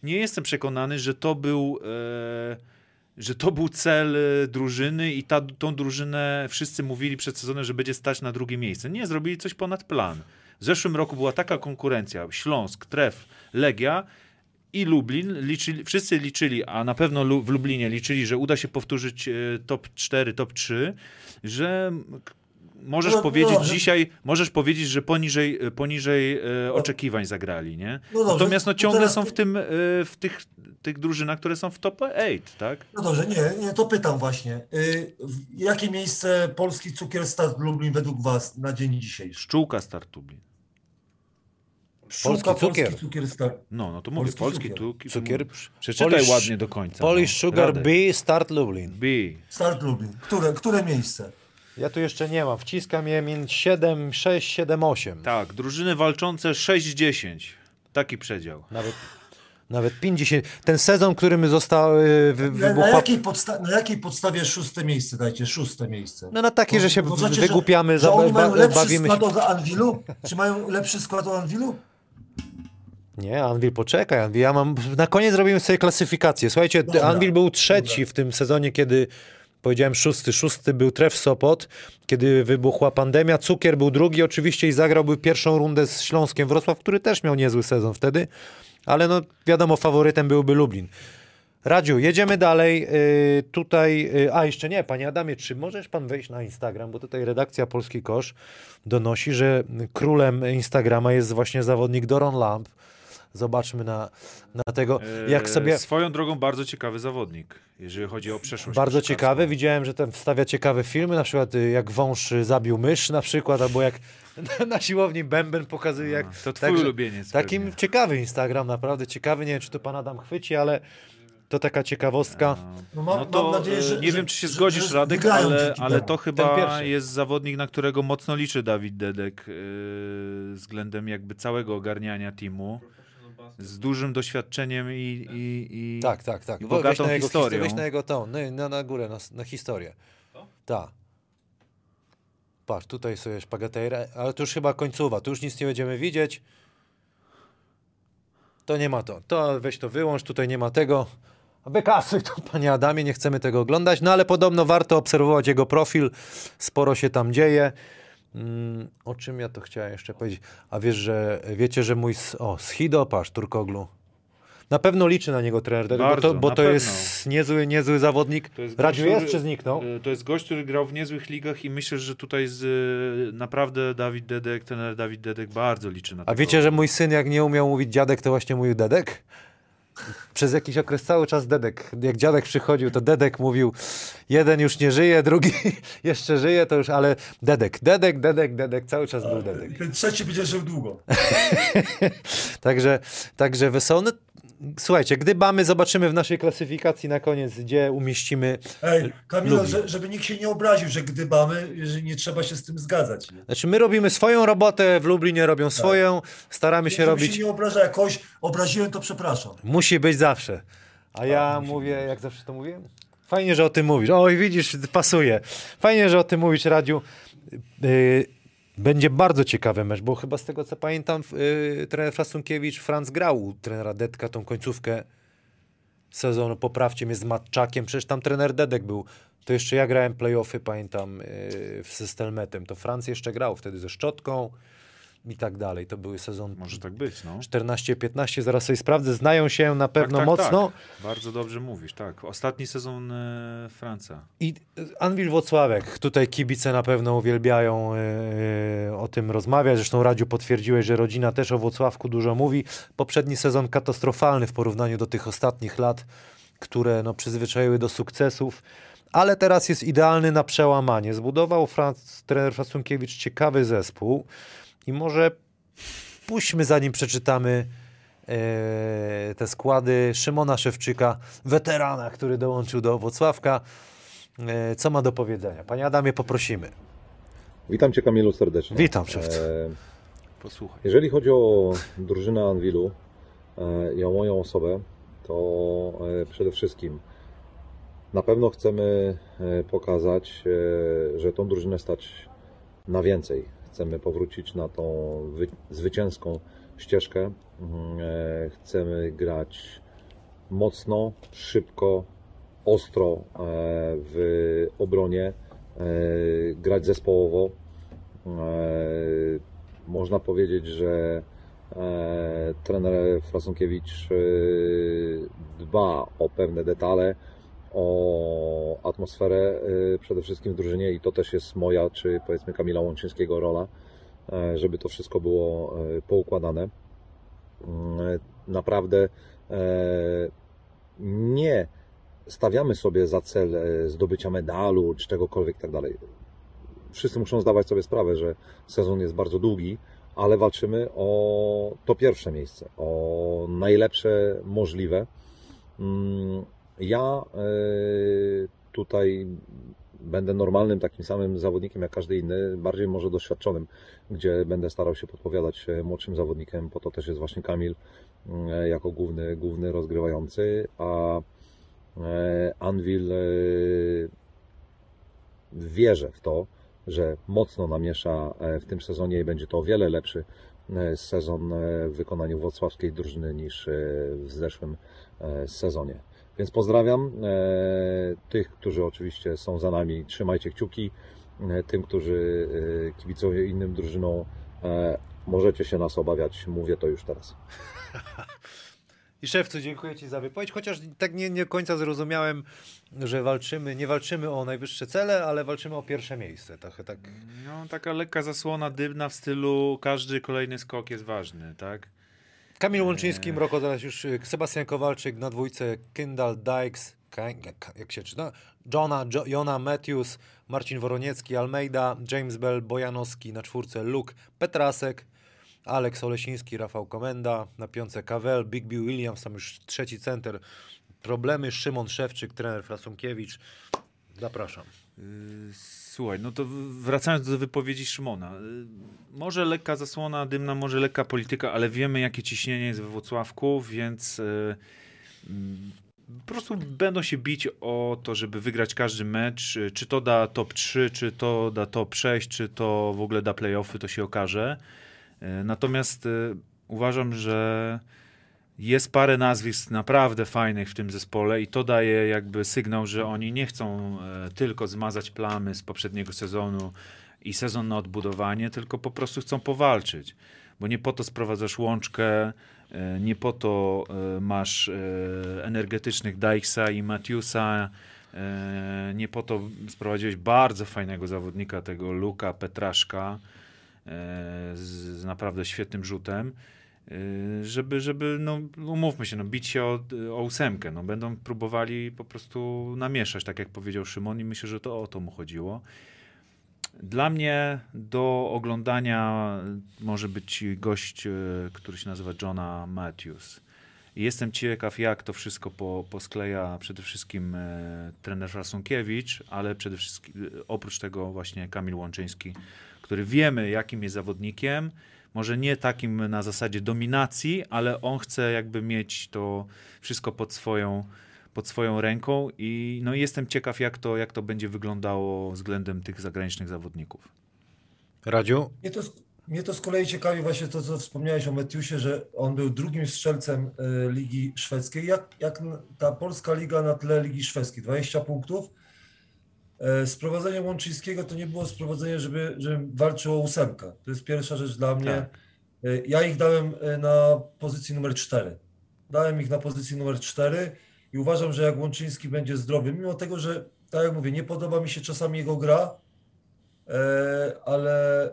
nie jestem przekonany, że to był, e, że to był cel e, drużyny i ta, tą drużynę wszyscy mówili przed sezonem, że będzie stać na drugie miejsce. Nie, zrobili coś ponad plan. W zeszłym roku była taka konkurencja, Śląsk, Tref, Legia i Lublin, liczyli, wszyscy liczyli, a na pewno w Lublinie liczyli, że uda się powtórzyć e, top 4, top 3, że możesz No, powiedzieć dobrze. dzisiaj, możesz powiedzieć, że poniżej, e, poniżej e, oczekiwań zagrali, nie? No dobrze, Natomiast no to ciągle teraz są w tym, e, w tych, tych drużynach, które są w top 8, tak? No dobrze, nie, nie, to pytam właśnie. Y, Jakie miejsce polski cukier Start Lublin według Was na dzień dzisiejszy? Szczółka Start Lublin. Sztuka cukier. Polski cukier Start. No, no to mówię, Polski polski, cukier. Cukier. Przeczytaj Polish- ładnie do końca. Polish no. Sugar Radek. B, Start Lublin. B. Start Lublin. Które, które miejsce? Ja tu jeszcze nie mam, wciskam je między 7, 6, 7, 8. Tak, drużyny walczące 6-10. Taki przedział. Nawet, nawet 50. Ten sezon, który my został y, wy, Na, na, jakiej podsta- na jakiej podstawie szóste miejsce dajcie? Szóste miejsce. No na takie, że się w- znaczy, wygłupiamy, że, za, że oni mają ba, lepszy bawimy się. skład od Anwilu? Czy mają lepszy skład od Anwilu? Nie, Anvil, poczekaj, Anvil, ja mam... Na koniec zrobimy sobie klasyfikację. Słuchajcie, Dobra, Anvil był trzeci dobra. w tym sezonie, kiedy... Powiedziałem szósty, szósty był Tref Sopot, kiedy wybuchła pandemia. Cukier był drugi oczywiście i zagrałby pierwszą rundę z Śląskiem Wrocław, który też miał niezły sezon wtedy, ale no wiadomo, faworytem byłby Lublin. Radziu, jedziemy dalej. Yy, tutaj, yy, a jeszcze nie, panie Adamie, czy możesz pan wejść na Instagram, bo tutaj redakcja Polski Kosz donosi, że królem Instagrama jest właśnie zawodnik Doron Lamp. Zobaczmy na, na tego, jak E, sobie... Swoją drogą bardzo ciekawy zawodnik, jeżeli chodzi o przeszłość. Bardzo ciekawe. Widziałem, że ten wstawia ciekawe filmy, na przykład y, jak wąż y, zabił mysz na przykład, albo jak na siłowni bęben pokazuje jak... A, To twój Także ulubieniec. Takim pewnie. ciekawy Instagram, naprawdę ciekawy. Nie wiem, czy to pan Adam chwyci, ale to taka ciekawostka. No, mam, No to mam nadzieję, że, e, nie że, wiem, czy się że- zgodzisz, że Radek, ale, ale to chyba jest zawodnik, na którego mocno liczy Dawid Dedek yy, względem jakby całego ogarniania teamu. Z dużym doświadczeniem i, i, i Tak, tak, tak. i Bo weź bogatą na jego historią. historię. Weź na jego tą, na, na górę, na, na historię. Tak. Patrz, tutaj sobie szpagatejra, ale to już chyba końcowa, tu już nic nie będziemy widzieć. To nie ma to. To weź to wyłącz, tutaj nie ma tego. Wykasuj to, panie Adamie, nie chcemy tego oglądać. No ale podobno warto obserwować jego profil. Sporo się tam dzieje. Mm, o czym ja to chciałem jeszcze powiedzieć? A wiesz, że wiecie, że mój... O, Schido, patrz, Turkoglu. Na pewno liczy na niego trener, Dedek, bo Bardzo, to, bo to jest niezły, niezły zawodnik. To jest Radziu gość, jest który- czy zniknął? e, To jest gość, który grał w niezłych ligach i myślę, że tutaj z, e, naprawdę Dawid Dedek, trener Dawid Dedek bardzo liczy na A tego. wiecie, że mój syn jak nie umiał mówić dziadek, to właśnie mówił dedek? Przez jakiś okres cały czas dedek. Jak dziadek przychodził, to dedek mówił, jeden już nie żyje, drugi jeszcze żyje, to już, ale dedek, dedek, dedek, dedek, cały czas był dedek. Ten trzeci będzie żył długo. Także, także wesoło. No, słuchajcie, gdybamy, zobaczymy w naszej klasyfikacji na koniec, gdzie umieścimy. Ej, Kamilo, Lubi. że, żeby nikt się nie obraził, że gdybamy, że nie trzeba się z tym zgadzać. Nie? Znaczy, my robimy swoją robotę, w Lublinie robią swoją, staramy się Żeby robić. się nie obraża, jakoś obraziłem, to przepraszam. Musi być zawsze. A ja mówię, jak zawsze to mówię? Fajnie, że o tym mówisz. Oj, widzisz, pasuje. Fajnie, że o tym mówisz, Radziu. Yy, będzie bardzo ciekawy mecz, bo chyba z tego, co pamiętam, yy, trener Frasunkiewicz, Franz grał u trenera Dedka tą końcówkę sezonu, poprawcie mnie z Matczakiem, przecież tam trener Dedek był. To jeszcze ja grałem playoffy, pamiętam, yy, z Stelmetem. To Franz jeszcze grał wtedy ze Szczotką i tak dalej. To były sezon Może tak być, no. 14-15, zaraz sobie sprawdzę. Znają się na pewno tak, mocno. Tak. Bardzo dobrze mówisz, tak. Ostatni sezon e, Franca. I Anwil Wocławek, tutaj kibice na pewno uwielbiają yy, o tym rozmawiać. Zresztą Radziu potwierdziłeś, że rodzina też o Wocławku dużo mówi. Poprzedni sezon katastrofalny w porównaniu do tych ostatnich lat, które no, przyzwyczaiły do sukcesów. Ale teraz jest idealny na przełamanie. Zbudował Franc, trener Fasunkiewicz ciekawy zespół i może puśćmy zanim przeczytamy e, te składy Szymona Szewczyka, weterana, który dołączył do Wocławka. E, co ma do powiedzenia? Panie Adamie, poprosimy. Witam Cię Kamilu serdecznie. Witam, szewcu. E, Posłuchaj. Jeżeli chodzi o drużynę Anwilu e, i o moją osobę, to e, przede wszystkim na pewno chcemy e, pokazać, że tą drużynę stać na więcej. Chcemy powrócić na tą wy- zwycięską ścieżkę. Mm, e, Chcemy grać mocno, szybko, ostro e, w obronie, e, grać zespołowo. Można powiedzieć, że trener Frasunkiewicz dba o pewne detale, o atmosferę e, przede wszystkim w drużynie i to też jest moja, czy powiedzmy Kamila Łączyńskiego rola, e, żeby to wszystko było e, poukładane. Mm, Naprawdę e, nie stawiamy sobie za cel zdobycia medalu czy czegokolwiek tak dalej. Wszyscy muszą zdawać sobie sprawę, że sezon jest bardzo długi, ale walczymy o to pierwsze miejsce, o najlepsze możliwe. Ja e, tutaj będę normalnym, takim samym zawodnikiem jak każdy inny, bardziej może doświadczonym, gdzie będę starał się podpowiadać e, młodszym zawodnikiem, po to też jest właśnie Kamil mm, jako główny, główny rozgrywający, a e, Anvil e, wierzę w to, że mocno namiesza e, w tym sezonie i będzie to o wiele lepszy e, sezon e, w wykonaniu wrocławskiej drużyny niż e, w zeszłym e, sezonie. Więc pozdrawiam e, tych, którzy oczywiście są za nami. Trzymajcie kciuki. E, Tym, którzy e, kibicują innym drużynom, możecie się nas obawiać. Mówię to już teraz. I szewcu, dziękuję Ci za wypowiedź, chociaż tak nie, nie do końca zrozumiałem, że walczymy, nie walczymy o najwyższe cele, ale walczymy o pierwsze miejsce. Trochę tak. No, taka lekka zasłona dymna w stylu każdy kolejny skok jest ważny, tak? Kamil Łączyński, Mroko, zaraz już y, Sebastian Kowalczyk na dwójce, Kendall Dykes, jak się czyta? Johna, jo, Jona Matthews, Marcin Woroniecki, Almeida, James Bell, Bojanowski na czwórce, Luke Petrasek, Aleks Olesiński, Rafał Komenda, na piące Kawel, Big B Williams, tam już trzeci center. Problemy, Szymon Szewczyk, trener Frasunkiewicz. Zapraszam. Słuchaj, no to wracając do wypowiedzi Szymona. yy, Może lekka zasłona dymna, może lekka polityka, ale wiemy jakie ciśnienie jest we Włocławku, więc yy, mm, po prostu będą się bić o to, żeby wygrać każdy mecz. Czy to da top 3, czy to da top 6, czy to w ogóle da playoffy, to się okaże. Yy, Natomiast uważam, że jest parę nazwisk naprawdę fajnych w tym zespole i to daje jakby sygnał, że oni nie chcą e, tylko zmazać plamy z poprzedniego sezonu i sezon na odbudowanie, tylko po prostu chcą powalczyć. Bo nie po to sprowadzasz łączkę, E, Nie po to e, masz energetycznych Dykesa i Matthewsa. e, Nie po to sprowadziłeś bardzo fajnego zawodnika, tego Luka Petraszka, z naprawdę świetnym rzutem. E, Żeby, żeby, no umówmy się, no, bić się o, o ósemkę. No, będą próbowali po prostu namieszać, tak jak powiedział Szymon, i myślę, że to o to mu chodziło. Dla mnie do oglądania może być gość, e, który się nazywa Johna Matthews. Jestem ciekaw, jak to wszystko po, poskleja przede wszystkim e, trener Frasunkiewicz, ale przede wszystkim oprócz tego właśnie Kamil Łączyński, który wiemy, jakim jest zawodnikiem. Może nie takim na zasadzie dominacji, ale on chce jakby mieć to wszystko pod swoją, pod swoją ręką i no jestem ciekaw, jak to, jak to będzie wyglądało względem tych zagranicznych zawodników. Radziu? Mnie to, z- mnie to z kolei ciekawi właśnie to, co wspomniałeś o Metiusie, że on był drugim strzelcem e, Ligi Szwedzkiej. Jak, jak ta polska liga na tle Ligi Szwedzkiej? 20 punktów. E, Sprowadzenie Łączyńskiego to nie było sprowadzenie, żeby, żeby walczył o ósemkę. To jest pierwsza rzecz dla mnie. Tak. E, Ja ich dałem e, na pozycji numer 4. Dałem ich na pozycji numer 4 i uważam, że jak Łączyński będzie zdrowy, mimo tego, że tak jak mówię, nie podoba mi się czasami jego gra, ale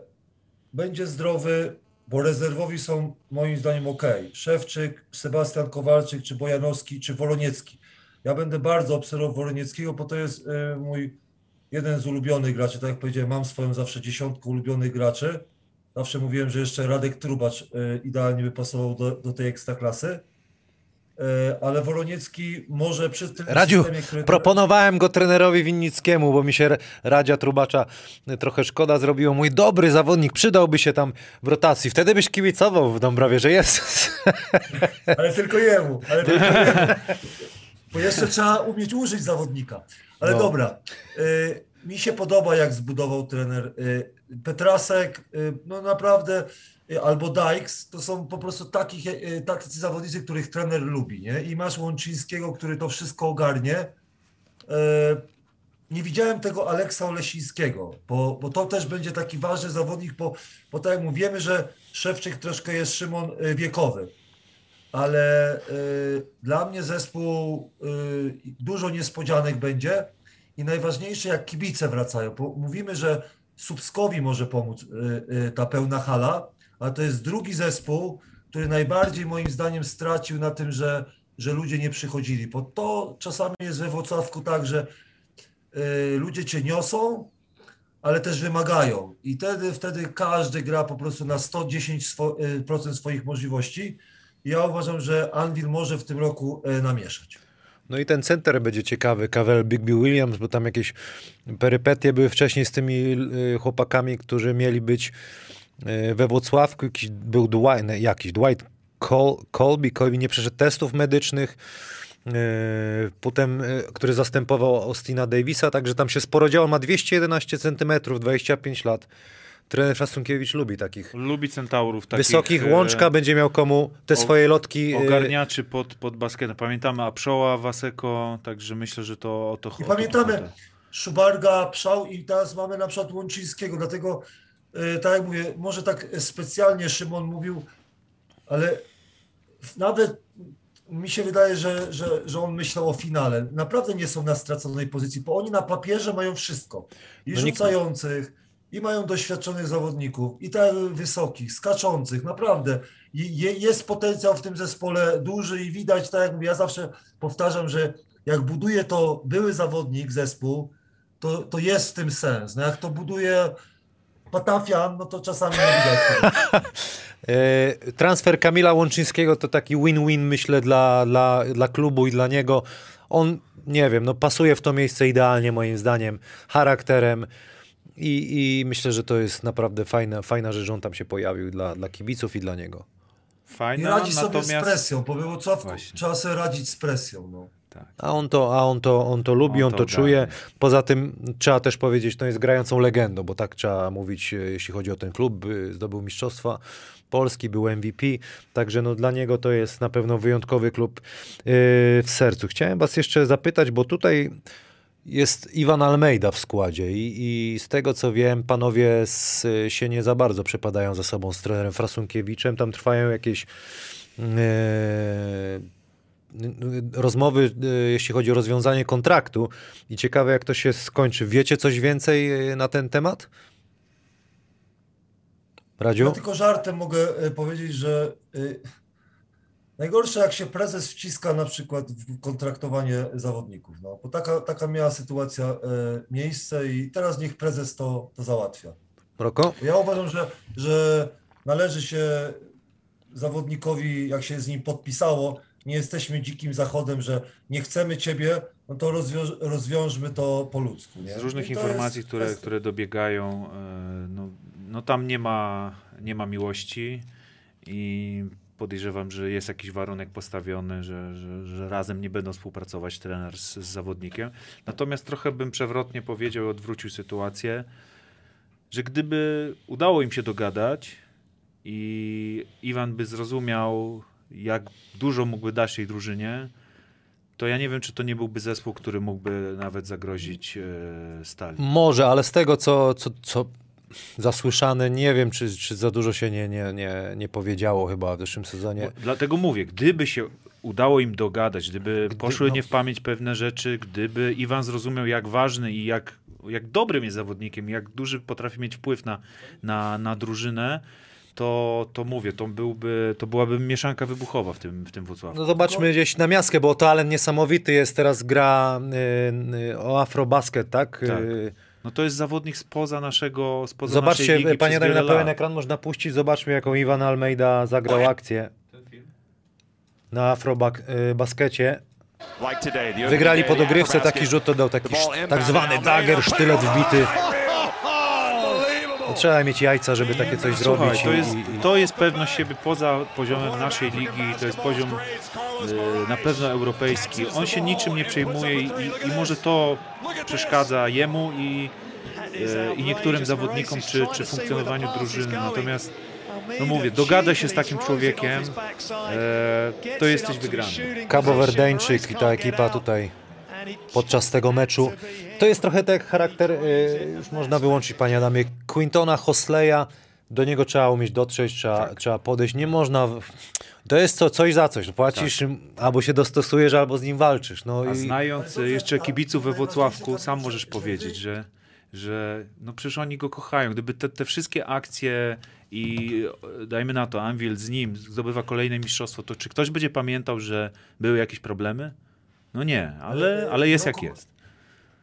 będzie zdrowy, bo rezerwowi są moim zdaniem ok. Szewczyk, Sebastian Kowalczyk, czy Bojanowski, czy Woloniecki. Ja będę bardzo obserwował Wolonieckiego, bo to jest mój jeden z ulubionych graczy. Tak jak powiedziałem, mam swoją zawsze dziesiątkę ulubionych graczy. Zawsze mówiłem, że jeszcze Radek Trubacz e, idealnie by pasował do, do tej ekstraklasy. E, Ale Woloniecki może przy tym Radziu, systemie, który... Proponowałem go trenerowi Winnickiemu, bo mi się Radzia Trubacza trochę szkoda zrobiło. Mój dobry zawodnik przydałby się tam w rotacji. Wtedy byś kibicował w Dąbrowie, że jest. Ale tylko jemu. Ale tylko jemu. Bo jeszcze trzeba umieć użyć zawodnika. Ale No. dobra. Y, mi się podoba, jak zbudował trener y, Petrasek. Y, no naprawdę. Albo Dykes, to są po prostu takich, tacy zawodnicy, których trener lubi. Nie? I masz Łączyńskiego, który to wszystko ogarnie. Nie widziałem tego Aleksa Olesińskiego, bo, bo to też będzie taki ważny zawodnik, bo, bo tak jak mówimy, że Szewczyk troszkę jest Szymon wiekowy ale y, dla mnie zespół y, dużo niespodzianek będzie i najważniejsze jak kibice wracają, bo mówimy, że Subskowi może pomóc y, y, ta pełna hala, a to jest drugi zespół, który najbardziej moim zdaniem stracił na tym, że, że ludzie nie przychodzili, bo to czasami jest we Wrocławku tak, że y, ludzie cię niosą, ale też wymagają i wtedy, wtedy każdy gra po prostu na 110% swo- y, swoich możliwości. Ja uważam, że Anvil może w tym roku e, namieszać. No i ten center będzie ciekawy, Cavell Bigby Williams, bo tam jakieś perypetie były wcześniej z tymi y, chłopakami, którzy mieli być y, we Włocławku. Jakiś, był Dwight, nie, jakiś Dwight Col, Colby, Colby nie przeszedł testów medycznych, potem, który zastępował Austina Davisa, także tam się sporo działo. Ma 211 cm, 25 lat. Trener Szasunkiewicz lubi takich Lubi centaurów takich wysokich. e, Łączka będzie miał komu te o- swoje lotki. y, ogarniaczy pod, pod basketem. Pamiętamy Apszoła, Waseko, także myślę, że to o to I chodzi. pamiętamy Szubarga, Pszał i teraz mamy na przykład Łączyńskiego, dlatego e, tak jak mówię, może tak specjalnie Szymon mówił, ale nawet mi się wydaje, że, że, że on myślał o finale. Naprawdę nie są na straconej pozycji, bo oni na papierze mają wszystko. I No nikt- rzucających, i mają doświadczonych zawodników, i tak wysokich, skaczących, naprawdę. Jest potencjał w tym zespole duży i widać, tak jak mówię, ja zawsze powtarzam, że jak buduje to były zawodnik, zespół, to, to jest w tym sens. No jak to buduje Patafian, no to czasami nie widać. E, Transfer Kamila Łączyńskiego to taki win-win, myślę, dla, dla, dla klubu i dla niego. On, nie wiem, no pasuje w to miejsce idealnie, moim zdaniem, charakterem. I, I myślę, że to jest naprawdę fajna, fajna rzecz, że on tam się pojawił dla, dla kibiców i dla niego. I Fajna, radzi sobie z presją, bo było co Właśnie. trzeba sobie radzić z presją. No. Tak. A on to, a on to, on to lubi, on, On to, to czuje. Poza tym trzeba też powiedzieć, to jest grającą legendą, bo tak trzeba mówić, e, jeśli chodzi o ten klub. Zdobył Mistrzostwa Polski, był MVP, także no dla niego to jest na pewno wyjątkowy klub e, w sercu. Chciałem was jeszcze zapytać, bo tutaj jest Iwan Almeida w składzie i, i z tego co wiem, panowie z, się nie za bardzo przepadają za sobą z trenerem Frasunkiewiczem. Tam trwają jakieś n- rozmowy, e, jeśli chodzi o rozwiązanie kontraktu i ciekawe jak to się skończy. Wiecie coś więcej e, na ten temat? Radziu? Ja tylko żartem mogę e, powiedzieć, że najgorsze jak się prezes wciska na przykład w kontraktowanie zawodników, no, bo taka, taka miała sytuacja e, miejsce i teraz niech prezes to, to załatwia. Roko? Ja uważam, że, że należy się zawodnikowi, jak się z nim podpisało, nie jesteśmy dzikim zachodem, że nie chcemy ciebie, no to rozwiąż, rozwiążmy to po ludzku. Nie? Z różnych informacji, jest które, kwestia. które dobiegają, e, no, no tam nie ma, nie ma miłości i podejrzewam, że jest jakiś warunek postawiony, że, że, że razem nie będą współpracować trener z, z zawodnikiem. Natomiast trochę bym przewrotnie powiedział odwrócił sytuację, że gdyby udało im się dogadać i Iwan by zrozumiał, jak dużo mógłby dać tej drużynie, to ja nie wiem, czy to nie byłby zespół, który mógłby nawet zagrozić e, stali. Może, ale z tego, co, co, co zasłyszane, nie wiem, czy, czy za dużo się nie, nie, nie, nie powiedziało chyba w zeszłym sezonie. Bo, dlatego mówię, gdyby się udało im dogadać, gdyby Gdy- poszły no. nie w pamięć pewne rzeczy, gdyby Iwan zrozumiał, jak ważny i jak, jak dobrym jest zawodnikiem, jak duży potrafi mieć wpływ na, na, na drużynę, to, to mówię, to, byłby, to byłaby mieszanka wybuchowa w tym, w tym Wrocławiu. No zobaczmy gdzieś na miastkę, bo talent niesamowity jest, teraz gra y, y, o afrobasket, tak? Tak. Y, No to jest zawodnik spoza naszego, spoza naszej Zobaczcie, ligi panie Damian, na pełen lat. ekran można puścić, zobaczmy jaką Iwan Almeida zagrał akcję na afrobaskecie. Opening Wygrali po dogrywce, taki rzut to dał, taki tak zwany dagger, sztylet wbity. No, trzeba mieć jajca, żeby takie coś Słuchaj, zrobić. to jest, i- to jest pewność siebie poza poziomem naszej ligi, to jest poziom e, na pewno europejski. On się niczym nie przejmuje i, i, może to przeszkadza jemu i, e, i niektórym zawodnikom czy, czy funkcjonowaniu drużyny. Natomiast no mówię, dogada się z takim człowiekiem, e, to jesteś wygrany. Cabo Verdeńczyk i ta ekipa tutaj podczas tego meczu. To jest trochę tak charakter, y, już można wyłączyć panie Adamie, Quintona Hosleya, do niego trzeba umieć dotrzeć, trzeba, Tak. trzeba podejść, nie można, to jest to coś za coś, płacisz, albo się dostosujesz, albo z nim walczysz. No A i znając e, jeszcze kibiców we Włocławku, sam możesz powiedzieć, że, że no przecież oni go kochają. Gdyby te, te wszystkie akcje i e, dajmy na to, Anvil z nim zdobywa kolejne mistrzostwo, to czy ktoś będzie pamiętał, że były jakieś problemy? No nie, ale, ale jest jak jest.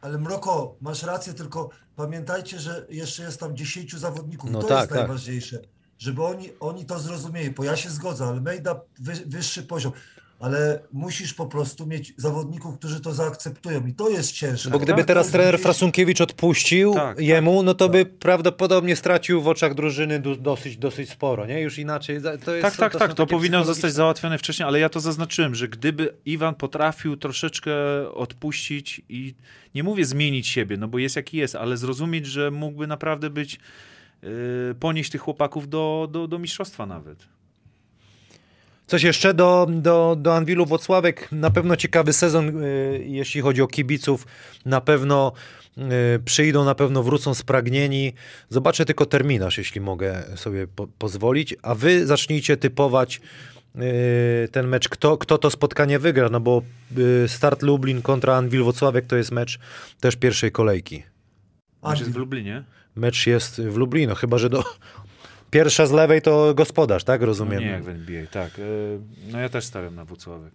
Ale Mroko, masz rację, tylko pamiętajcie, że jeszcze jest tam 10 zawodników. No to tak, jest tak. najważniejsze. Żeby oni, oni to zrozumieli, bo ja się zgodzę, Almeida wy, wyższy poziom, ale musisz po prostu mieć zawodników, którzy to zaakceptują i to jest cięższe. Bo gdyby To teraz jest trener gdzieś- Frasunkiewicz odpuścił Tak, tak. jemu, no to by prawdopodobnie stracił w oczach drużyny dosyć, dosyć sporo, nie? Już inaczej. To jest, Tak, tak, to tak. To powinno zostać załatwione wcześniej, ale ja to zaznaczyłem, że gdyby Iwan potrafił troszeczkę odpuścić i nie mówię zmienić siebie, no bo jest jaki jest, ale zrozumieć, że mógłby naprawdę być, yy, ponieść tych chłopaków do, do, do mistrzostwa nawet. Coś jeszcze do, do, do Anwilu Wocławek. Na pewno ciekawy sezon, y, jeśli chodzi o kibiców. Na pewno y, przyjdą, na pewno wrócą spragnieni. Zobaczę tylko terminarz, jeśli mogę sobie po, pozwolić. A wy zacznijcie typować y, ten mecz, kto, kto to spotkanie wygra, no bo start Lublin kontra Anwil Wocławek to jest mecz też pierwszej kolejki. Mecz jest w. Lublinie. Mecz jest w Lublino, chyba że do... Pierwsza z lewej to gospodarz, tak? No Rozumiem. nie jak w NBA, tak. Yy, no ja też stawiam na Włocławek.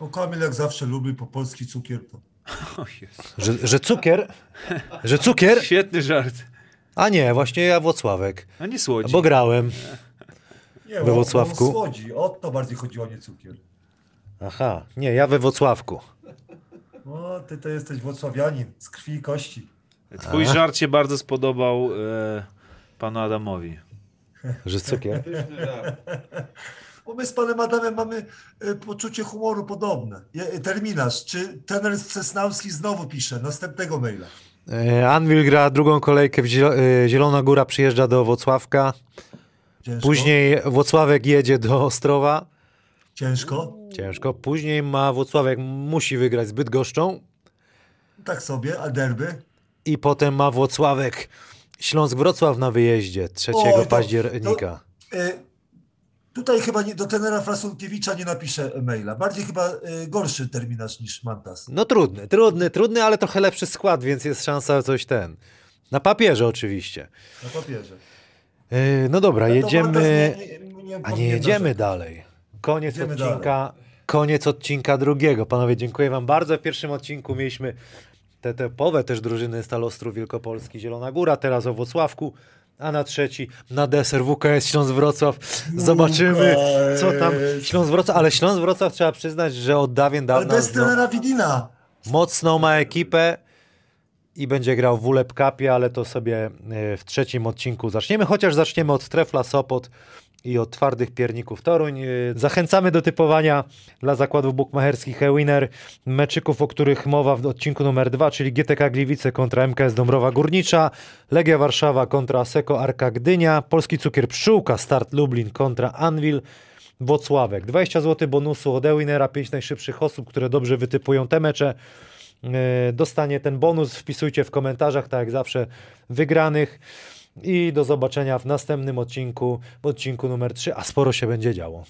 O, Kamil jak zawsze lubi po polski cukier. To... O. Że, że cukier? Że cukier? Świetny żart. A nie, właśnie ja Włocławek. A nie słodzi. Bo grałem. Nie, We o- Włocławku? O słodzi, o to bardziej chodziło, nie cukier. Aha, nie, ja we Włocławku. O, ty to jesteś włocławianin z krwi i kości. Twój żart się bardzo spodobał e, panu Adamowi. Że cukier. Bo my z panem Adamem mamy e, poczucie humoru podobne. Terminarz. Czy trener Cesnauski znowu pisze następnego maila? E, Anwil gra drugą kolejkę, e, Zielona Góra przyjeżdża do Włocławka. Ciężko? Później Włocławek jedzie do Ostrowa. Ciężko? Ciężko. Później ma Włocławek, musi wygrać z Bydgoszczą. Tak sobie, a derby? I potem ma Włocławek Śląsk-Wrocław na wyjeździe 3 O, to- października. E, Tutaj chyba nie, do tenera Frasunkiewicza nie napiszę maila. Bardziej chyba y, gorszy terminarz niż Mantas. No trudny, trudny, trudny, ale trochę lepszy skład, więc jest szansa coś ten. Na papierze oczywiście. Na papierze. Yy, no dobra, Ale to jedziemy. Nie- nie- A nie jedziemy dalej. Koniec Jedziemy odcinka. Koniec odcinka drugiego. Panowie, dziękuję wam bardzo. W pierwszym odcinku mieliśmy te typowe też drużyny Stalostrów Wielkopolski, Zielona Góra, teraz o Włocławku, a na trzeci na deser WKS Śląsk Wrocław. Zobaczymy, co tam Śląsk Wrocław, ale Śląsk Wrocław trzeba przyznać, że od dawien Ale dawna bez zno, tenera Widina. mocną ma ekipę i będzie grał w ULEP Cupie, ale to sobie e, w trzecim odcinku zaczniemy, chociaż zaczniemy od Trefla Sopot i od twardych pierników Toruń. E, Zachęcamy do typowania dla zakładów bukmacherskich e-winner meczyków, o których mowa w odcinku numer dwa, czyli GTK Gliwice kontra MKS Dąbrowa Górnicza, Legia Warszawa kontra Seko Arka Gdynia, Polski Cukier Pszczółka, Start Lublin kontra Anwil, Wocławek. 20 zł bonusu od e-winnera, 5 najszybszych osób, które dobrze wytypują te mecze. e, Dostanie ten bonus, wpisujcie w komentarzach, tak jak zawsze, wygranych. I do zobaczenia w następnym odcinku, w odcinku numer 3, a sporo się będzie działo.